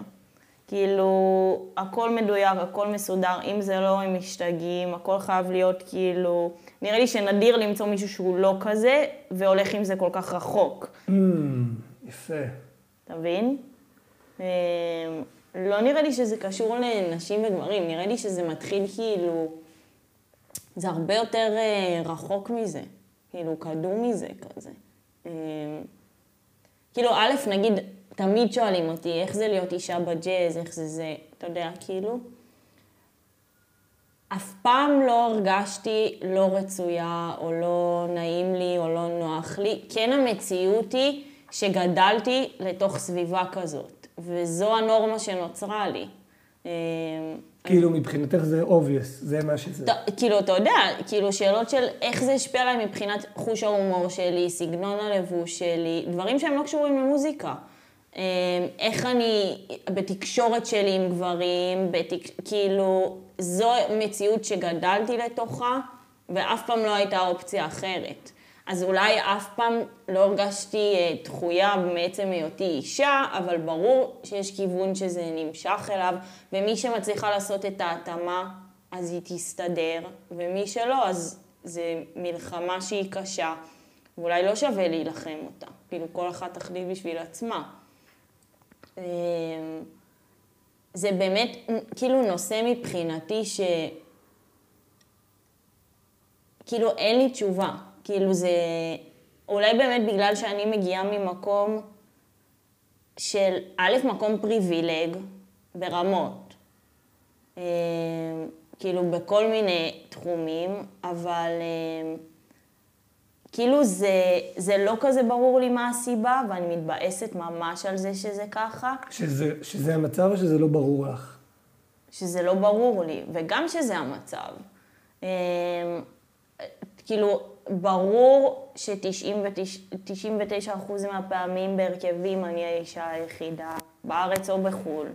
S2: כאילו, הכל מדויק, הכל מסודר, אם זה לא, הם משתגעים, הכל חייב להיות כאילו... נראה לי שנדיר למצוא מישהו שהוא לא כזה, והולך עם זה כל כך רחוק.
S1: Mm, יפה.
S2: אתה מבין? אמ, לא נראה לי שזה קשור לנשים וגברים, נראה לי שזה מתחיל כאילו... זה הרבה יותר אה, רחוק מזה, כאילו קדום מזה כזה. אמ, כאילו, א', נגיד, תמיד שואלים אותי איך זה להיות אישה בג'אז, איך זה זה, אתה יודע, כאילו. אף פעם לא הרגשתי לא רצויה, או לא נעים לי, או לא נוח לי. כן המציאות היא שגדלתי לתוך סביבה כזאת, וזו הנורמה שנוצרה לי.
S1: כאילו, מבחינתך זה obvious, זה מה שזה.
S2: כאילו, אתה יודע, כאילו, שאלות של איך זה השפיע עליי מבחינת חוש ההומור שלי, סגנון הלבוש שלי, דברים שהם לא קשורים למוזיקה. אמ, איך אני בתקשורת שלי עם גברים, בתק... כאילו, זו מציאות שגדלתי לתוכה, ואף פעם לא הייתה אופציה אחרת. אז אולי אף פעם לא הרגשתי אה, דחויה מעצם היותי אישה, אבל ברור שיש כיוון שזה נמשך אליו, ומי שמצליחה לעשות את ההתאמה, אז היא תסתדר, ומי שלא, אז זה מלחמה שהיא קשה, ואולי לא שווה להילחם אותה. כאילו, כל אחת תחליט בשביל עצמה. אמ, זה באמת כאילו נושא מבחינתי ש... כאילו אין לי תשובה. כאילו זה... אולי באמת בגלל שאני מגיעה ממקום של, א', מקום פריבילג ברמות. אמ, כאילו בכל מיני תחומים, אבל אה, כאילו זה, זה לא כזה ברור לי מה הסיבה, ואני מתבאסת ממש על זה שזה ככה,
S1: שזה, שזה המצב או שזה לא ברור לך?
S2: שזה לא ברור לי, וגם שזה המצב. אה, כאילו, ברור ש-99% מהפעמים בהרכבים אני האישה היחידה, בארץ או בחו"ל.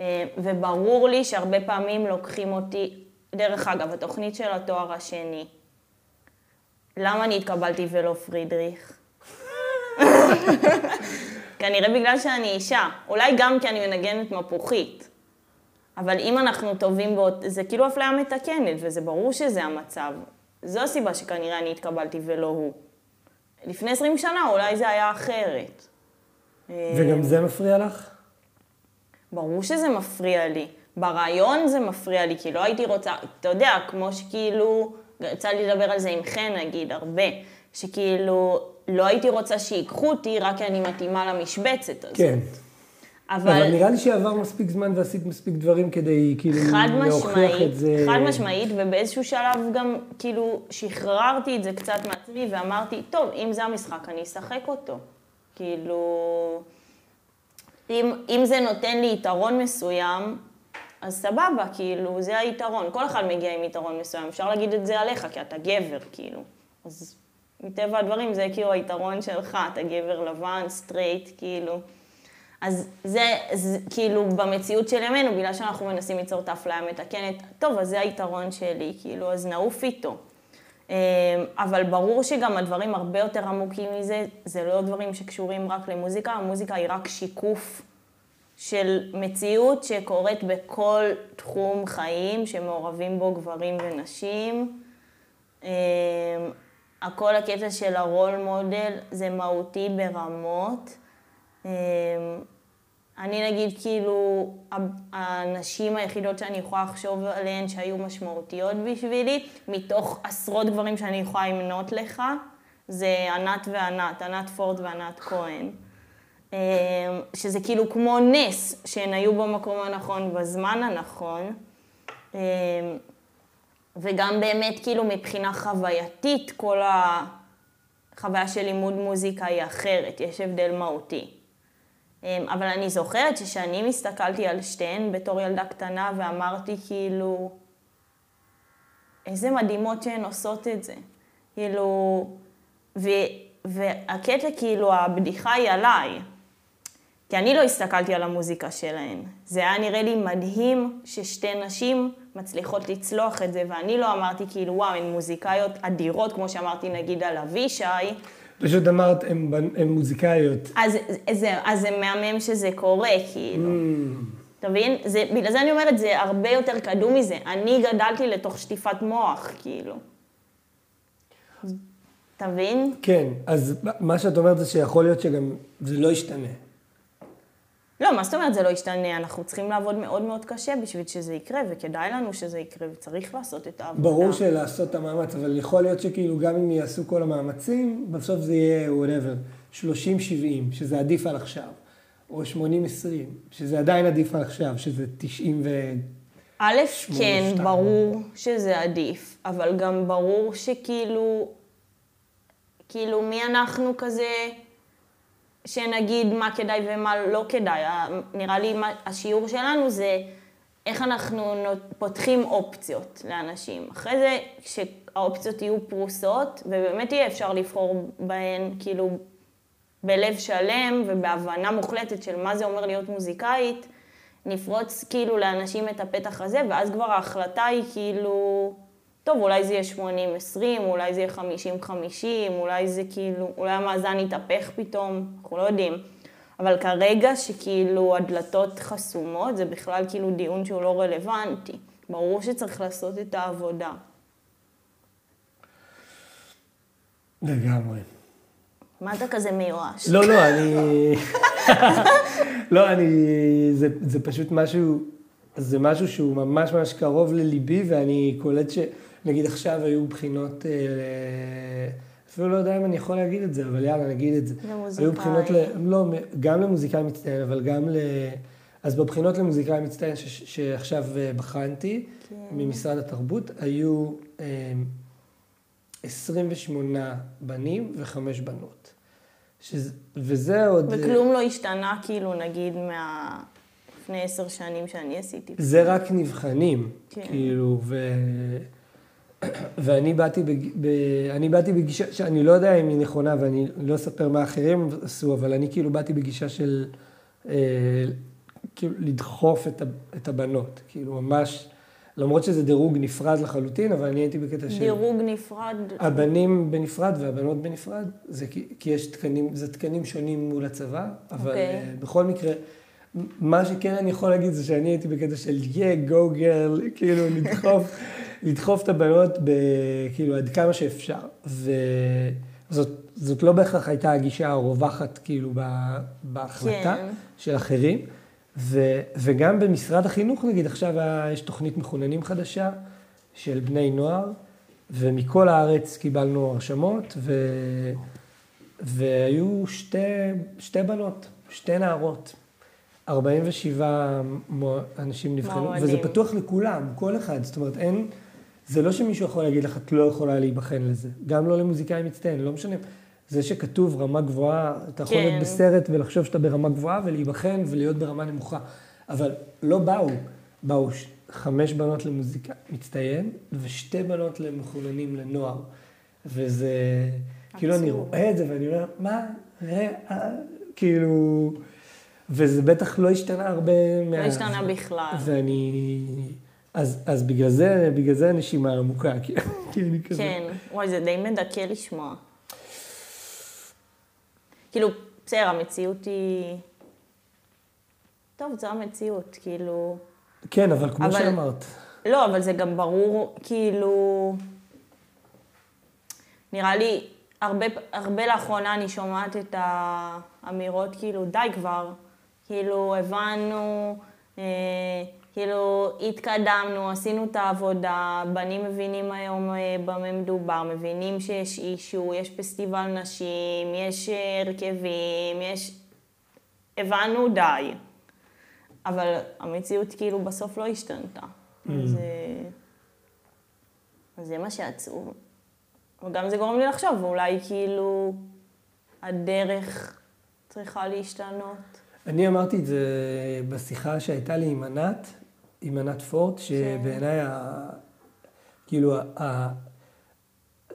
S2: אה, וברור לי שהרבה פעמים לוקחים אותי, דרך אגב, התוכנית של התואר השני, למה אני התקבלתי ולא פרידריך? כנראה בגלל שאני אישה, אולי גם כי אני מנגנת מפוחית. אבל אם אנחנו טובים באות... זה כאילו אפליה מתקנת, וזה ברור שזה המצב. זו הסיבה שכנראה אני התקבלתי ולא הוא. לפני 20 שנה אולי זה היה אחרת.
S1: וגם זה מפריע לך?
S2: ברור שזה מפריע לי. ברעיון זה מפריע לי, כי לא הייתי רוצה, אתה יודע, כמו שכאילו, יצא לי לדבר על זה עם חן נגיד, הרבה, שכאילו, לא הייתי רוצה שיקחו אותי רק כי אני מתאימה למשבצת הזאת.
S1: כן.
S2: אבל,
S1: אבל נראה לי שעבר מספיק זמן ועשית מספיק דברים כדי כאילו להוכיח
S2: משמעית,
S1: את זה.
S2: חד משמעית, ובאיזשהו שלב גם כאילו שחררתי את זה קצת מעצמי ואמרתי, טוב, אם זה המשחק, אני אשחק אותו. כאילו, אם, אם זה נותן לי יתרון מסוים, אז סבבה, כאילו, זה היתרון. כל אחד מגיע עם יתרון מסוים, אפשר להגיד את זה עליך, כי אתה גבר, כאילו. אז מטבע הדברים זה כאילו היתרון שלך, אתה גבר לבן, סטרייט, כאילו. אז זה, זה כאילו במציאות של ימינו, בגלל שאנחנו מנסים ליצור את האפליה המתקנת, טוב, אז זה היתרון שלי, כאילו, אז נעוף איתו. אמ, אבל ברור שגם הדברים הרבה יותר עמוקים מזה, זה לא דברים שקשורים רק למוזיקה, המוזיקה היא רק שיקוף של מציאות שקורית בכל תחום חיים, שמעורבים בו גברים ונשים. אמ, הכל הקטע של הרול מודל זה מהותי ברמות. אמ, אני נגיד, כאילו, הנשים היחידות שאני יכולה לחשוב עליהן שהיו משמעותיות בשבילי, מתוך עשרות גברים שאני יכולה למנות לך, זה ענת וענת, ענת פורד וענת כהן. אמ, שזה כאילו כמו נס, שהן היו במקום הנכון, בזמן הנכון. אמ, וגם באמת, כאילו, מבחינה חווייתית, כל החוויה של לימוד מוזיקה היא אחרת, יש הבדל מהותי. אמ, אבל אני זוכרת שכשאני מסתכלתי על שתיהן בתור ילדה קטנה ואמרתי כאילו, איזה מדהימות שהן עושות את זה. כאילו, ו, והקטע כאילו, הבדיחה היא עליי. כי אני לא הסתכלתי על המוזיקה שלהן. זה היה נראה לי מדהים ששתי נשים מצליחות לצלוח את זה, ואני לא אמרתי כאילו, וואו, הן מוזיקאיות אדירות, כמו שאמרתי נגיד על אבישי,
S1: פשוט אמרת, הן מוזיקאיות.
S2: אז, זה, אז זה מהמם שזה קורה, כאילו. Mm. אתה מבין? זה, בגלל זה אני אומרת, זה הרבה יותר קדום מזה. אני גדלתי לתוך שטיפת מוח, כאילו. אתה מבין?
S1: כן, אז מה שאת אומרת זה שיכול להיות שגם זה לא ישתנה.
S2: לא, מה זאת אומרת זה לא ישתנה? אנחנו צריכים לעבוד מאוד מאוד קשה בשביל שזה יקרה, וכדאי לנו שזה יקרה, וצריך לעשות את העבודה.
S1: ברור שלעשות את המאמץ, אבל יכול להיות שכאילו גם אם יעשו כל המאמצים, בסוף זה יהיה whatever, 30-70, שזה עדיף על עכשיו, או 80-20, שזה עדיין עדיף על עכשיו, שזה 90 ו...
S2: א', כן, ברור שזה עדיף, אבל גם ברור שכאילו, כאילו, מי אנחנו כזה... שנגיד מה כדאי ומה לא כדאי. נראה לי מה, השיעור שלנו זה איך אנחנו פותחים אופציות לאנשים. אחרי זה, כשהאופציות יהיו פרוסות, ובאמת יהיה אפשר לבחור בהן, כאילו, בלב שלם ובהבנה מוחלטת של מה זה אומר להיות מוזיקאית, נפרוץ כאילו לאנשים את הפתח הזה, ואז כבר ההחלטה היא כאילו... טוב, אולי זה יהיה 80-20, אולי זה יהיה 50-50, אולי זה כאילו, אולי המאזן יתהפך פתאום, אנחנו לא יודעים. אבל כרגע שכאילו הדלתות חסומות, זה בכלל כאילו דיון שהוא לא רלוונטי. ברור שצריך לעשות את העבודה.
S1: לגמרי.
S2: מה אתה כזה מיואש?
S1: לא, לא, אני... לא, אני... זה, זה פשוט משהו, זה משהו שהוא ממש ממש קרוב לליבי, ואני קולט ש... נגיד עכשיו היו בחינות, אה, אפילו לא יודע אם אני יכול להגיד את זה, אבל יאללה, נגיד את זה.
S2: למוזיקאי.
S1: היו בחינות, ל, לא, גם למוזיקאי מצטיין, אבל גם ל... אז בבחינות למוזיקאי מצטיין ש- שעכשיו אה, בחנתי,
S2: כן.
S1: ממשרד התרבות, היו אה, 28 בנים וחמש בנות. שזה, וזה עוד... אה,
S2: וכלום לא השתנה, כאילו, נגיד, מה... לפני עשר שנים שאני עשיתי.
S1: זה רק נבחנים,
S2: כן.
S1: כאילו, ו... ואני באתי, בג... ב... אני באתי בגישה, שאני לא יודע אם היא נכונה ואני לא אספר מה אחרים עשו, אבל אני כאילו באתי בגישה של אה, כאילו לדחוף את, ה... את הבנות, כאילו ממש, למרות שזה דירוג נפרד לחלוטין, אבל אני הייתי בקטע של...
S2: דירוג נפרד.
S1: הבנים בנפרד והבנות בנפרד, זה כי, כי יש תקנים, זה תקנים שונים מול הצבא, אבל
S2: אוקיי.
S1: okay. בכל מקרה, מה שכן אני יכול להגיד זה שאני הייתי בקטע של yeah, go girl, כאילו לדחוף, לדחוף את הבנות ב, כאילו עד כמה שאפשר. וזאת זאת לא בהכרח הייתה הגישה הרווחת כאילו בהחלטה
S2: כן.
S1: של אחרים. ו, וגם במשרד החינוך, נגיד, עכשיו יש תוכנית מחוננים חדשה של בני נוער, ומכל הארץ קיבלנו הרשמות, ו, והיו שתי, שתי בנות, שתי נערות. 47 מו- אנשים נבחנו,
S2: מועמדים.
S1: וזה פתוח לכולם, כל אחד. זאת אומרת, אין... זה לא שמישהו יכול להגיד לך, את לא יכולה להיבחן לזה. גם לא למוזיקאי מצטיין, לא משנה. זה שכתוב רמה גבוהה, אתה יכול
S2: כן.
S1: להיות בסרט ולחשוב שאתה ברמה גבוהה ולהיבחן ולהיות ברמה נמוכה. אבל לא באו. באו חמש בנות למוזיקה מצטיין ושתי בנות למחוננים לנוער. וזה, כאילו אני. רואה את זה ואני אומר, מה, ראה, אה", כאילו, וזה בטח לא השתנה הרבה
S2: לא
S1: מאז.
S2: השתנה בכלל.
S1: ואני, אז, אז בגלל זה, בגלל זה הנשימה עמוקה, כי, אני כזה.
S2: כן, וואי, זה די מדכא לשמוע. כאילו, בסדר, המציאות היא... טוב, זו המציאות, כאילו...
S1: כן, אבל כמו
S2: אבל-
S1: שאמרת,
S2: לא, אבל זה גם ברור, כאילו... נראה לי, הרבה, הרבה לאחרונה אני שומעת את האמירות, כאילו, די כבר. כאילו, הבנו, אה, כאילו, התקדמנו, עשינו את העבודה, בנים מבינים היום אה, במה מדובר, מבינים שיש אישו, יש פסטיבל נשים, יש אה, הרכבים, יש... הבנו, די. אבל המציאות כאילו בסוף לא השתנתה. אז, אה, אז זה מה שעצוב. וגם זה גורם לי לחשוב, ואולי כאילו הדרך צריכה להשתנות.
S1: אני אמרתי את זה בשיחה שהייתה לי עם ענת, עם ענת פורט, שבעיניי, ה... כאילו, ה...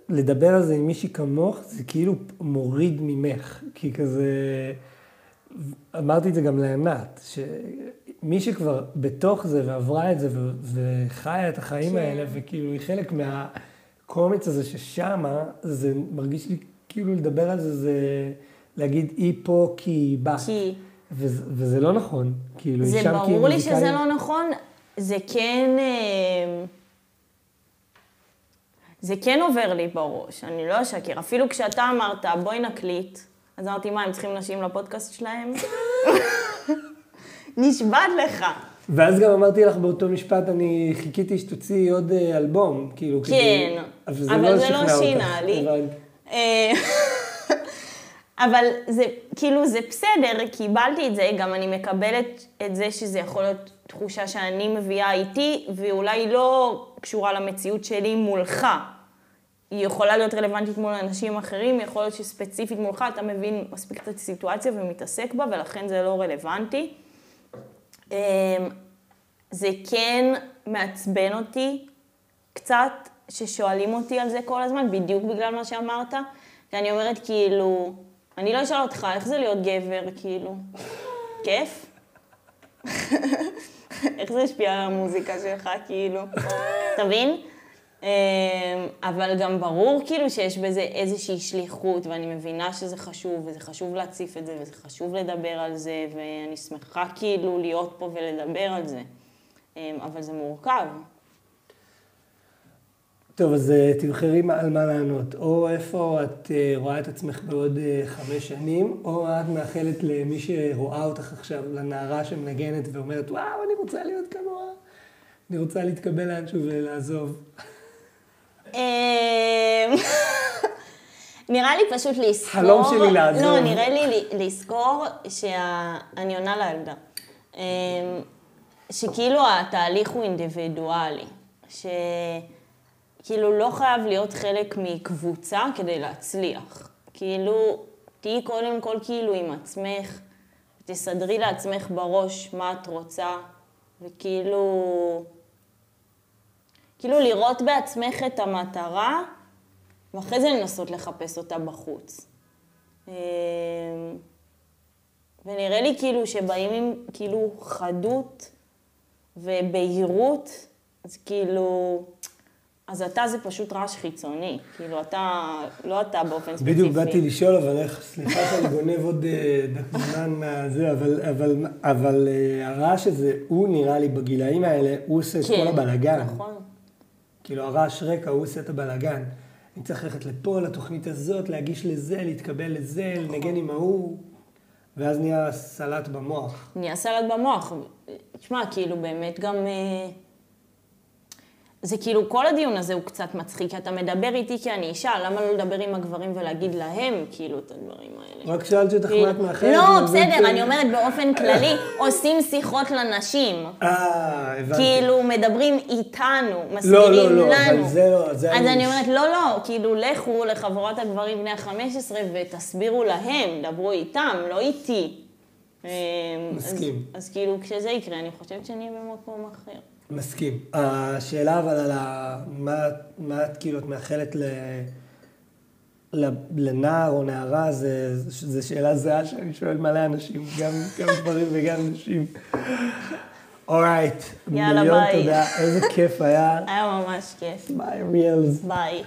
S1: לדבר על זה עם מישהי כמוך, זה כאילו מוריד ממך, כי כזה... אמרתי את זה גם לענת, שמי שכבר בתוך זה ועברה את זה ו... וחיה את החיים
S2: כן.
S1: האלה, וכאילו היא חלק מהקומץ הזה ששמה, זה מרגיש לי כאילו לדבר על זה, זה להגיד היא פה כי היא בת.
S2: כי
S1: וזה, וזה לא נכון, כאילו,
S2: זה
S1: היא שם כי היא
S2: ברור לי. שזה לא נכון, זה כן... אה, זה כן עובר לי בראש, אני לא אשקר. אפילו כשאתה אמרת, בואי נקליט, אז אמרתי, מה, הם צריכים נשים לפודקאסט שלהם? נשבעת לך.
S1: ואז גם אמרתי לך באותו משפט, אני חיכיתי שתוציאי עוד אה, אלבום, כאילו,
S2: כן,
S1: כדי... אבל זה לא
S2: זה לא שינה
S1: אותך,
S2: לי. אבל זה, כאילו, זה בסדר, קיבלתי את זה, גם אני מקבלת את זה שזה יכול להיות תחושה שאני מביאה איתי, ואולי לא קשורה למציאות שלי מולך. היא יכולה להיות רלוונטית מול אנשים אחרים, יכול להיות שספציפית מולך אתה מבין מספיק את הסיטואציה ומתעסק בה, ולכן זה לא רלוונטי. אמ, זה כן מעצבן אותי קצת, ששואלים אותי על זה כל הזמן, בדיוק בגלל מה שאמרת. ואני אומרת, כאילו, אני לא אשאל אותך, איך זה להיות גבר, כאילו? כיף? איך זה השפיע על המוזיקה שלך, כאילו? תבין? אמ, אבל גם ברור כאילו שיש בזה איזושהי שליחות, ואני מבינה שזה חשוב, וזה חשוב להציף את זה, וזה חשוב לדבר על זה, ואני שמחה כאילו להיות פה ולדבר על זה. אמ, אבל זה מורכב.
S1: טוב, אז אה, תבחרי על מה לענות. או איפה את אה, רואה את עצמך בעוד אה, חמש שנים, או את מאחלת למי שרואה אותך עכשיו, לנערה שמנגנת ואומרת, וואו, אני רוצה להיות כמוה. אני רוצה להתקבל לאנשהו ולעזוב.
S2: אמ, נראה לי פשוט לזכור...
S1: חלום שלי לעזוב.
S2: לא, נראה לי לזכור שאני עונה לילדה. אמ, שכאילו התהליך הוא אינדיבידואלי, שכאילו לא חייב להיות חלק מקבוצה כדי להצליח. כאילו, תהיי קודם כל כאילו עם עצמך, תסדרי לעצמך בראש מה את רוצה, וכאילו... כאילו לראות בעצמך את המטרה, ואחרי זה לנסות לחפש אותה בחוץ. אמ, ונראה לי כאילו שבאים עם כאילו חדות ובהירות, אז כאילו, אז אתה זה פשוט רעש חיצוני. כאילו, אתה, לא אתה באופן ספציפי.
S1: בדיוק באתי לשאול, אבל איך, סליחה שאני גונב עוד אה, דק זמן מהזה, אבל, אבל, אבל אה, הרעש הזה, הוא נראה לי בגילאים האלה, הוא עושה את כל הבלאגן.
S2: נכון.
S1: כאילו הרעש רקע, הוא עושה את הבלאגן. אני צריך ללכת לפה, לתוכנית הזאת, להגיש לזה, להתקבל לזה, לנגן עם ההוא, ואז נהיה סלט במוח.
S2: נהיה סלט במוח. תשמע, כאילו, באמת גם... זה כאילו, כל הדיון הזה הוא קצת מצחיק, כי אתה מדבר איתי כי אני אישה, למה לא לדבר עם הגברים ולהגיד להם, כאילו, את הדברים האלה?
S1: רק שאלתי אותך מה את מאחרת.
S2: לא, בסדר,
S1: כאילו-
S2: אני אומרת באופן כללי, עושים שיחות לנשים.
S1: אה, הבנתי.
S2: כאילו, מדברים איתנו,
S1: לא,
S2: מסבירים
S1: לא, לא,
S2: לנו.
S1: אבל זה לא, זה
S2: אז
S1: אני-
S2: אומרת, לא, לא, כאילו, לכו לחבורת הגברים בני ה-15 ותסבירו להם, דברו איתם, לא איתי. אה,
S1: מסכים.
S2: אז, אז כאילו, כשזה יקרה, אני חושבת שנהיה במקום אחר.
S1: מסכים. השאלה אבל על ה... מה, מה את כאילו, את מאחלת ל... לנער או נערה, זה, זה שאלה זהה שאני שואל מלא אנשים, גם, גם גברים וגם נשים. alright,
S2: יאללה,
S1: מיליון
S2: ביי.
S1: תודה, איזה כיף היה.
S2: היה ממש כיף.
S1: ביי, ריאלס.
S2: ביי.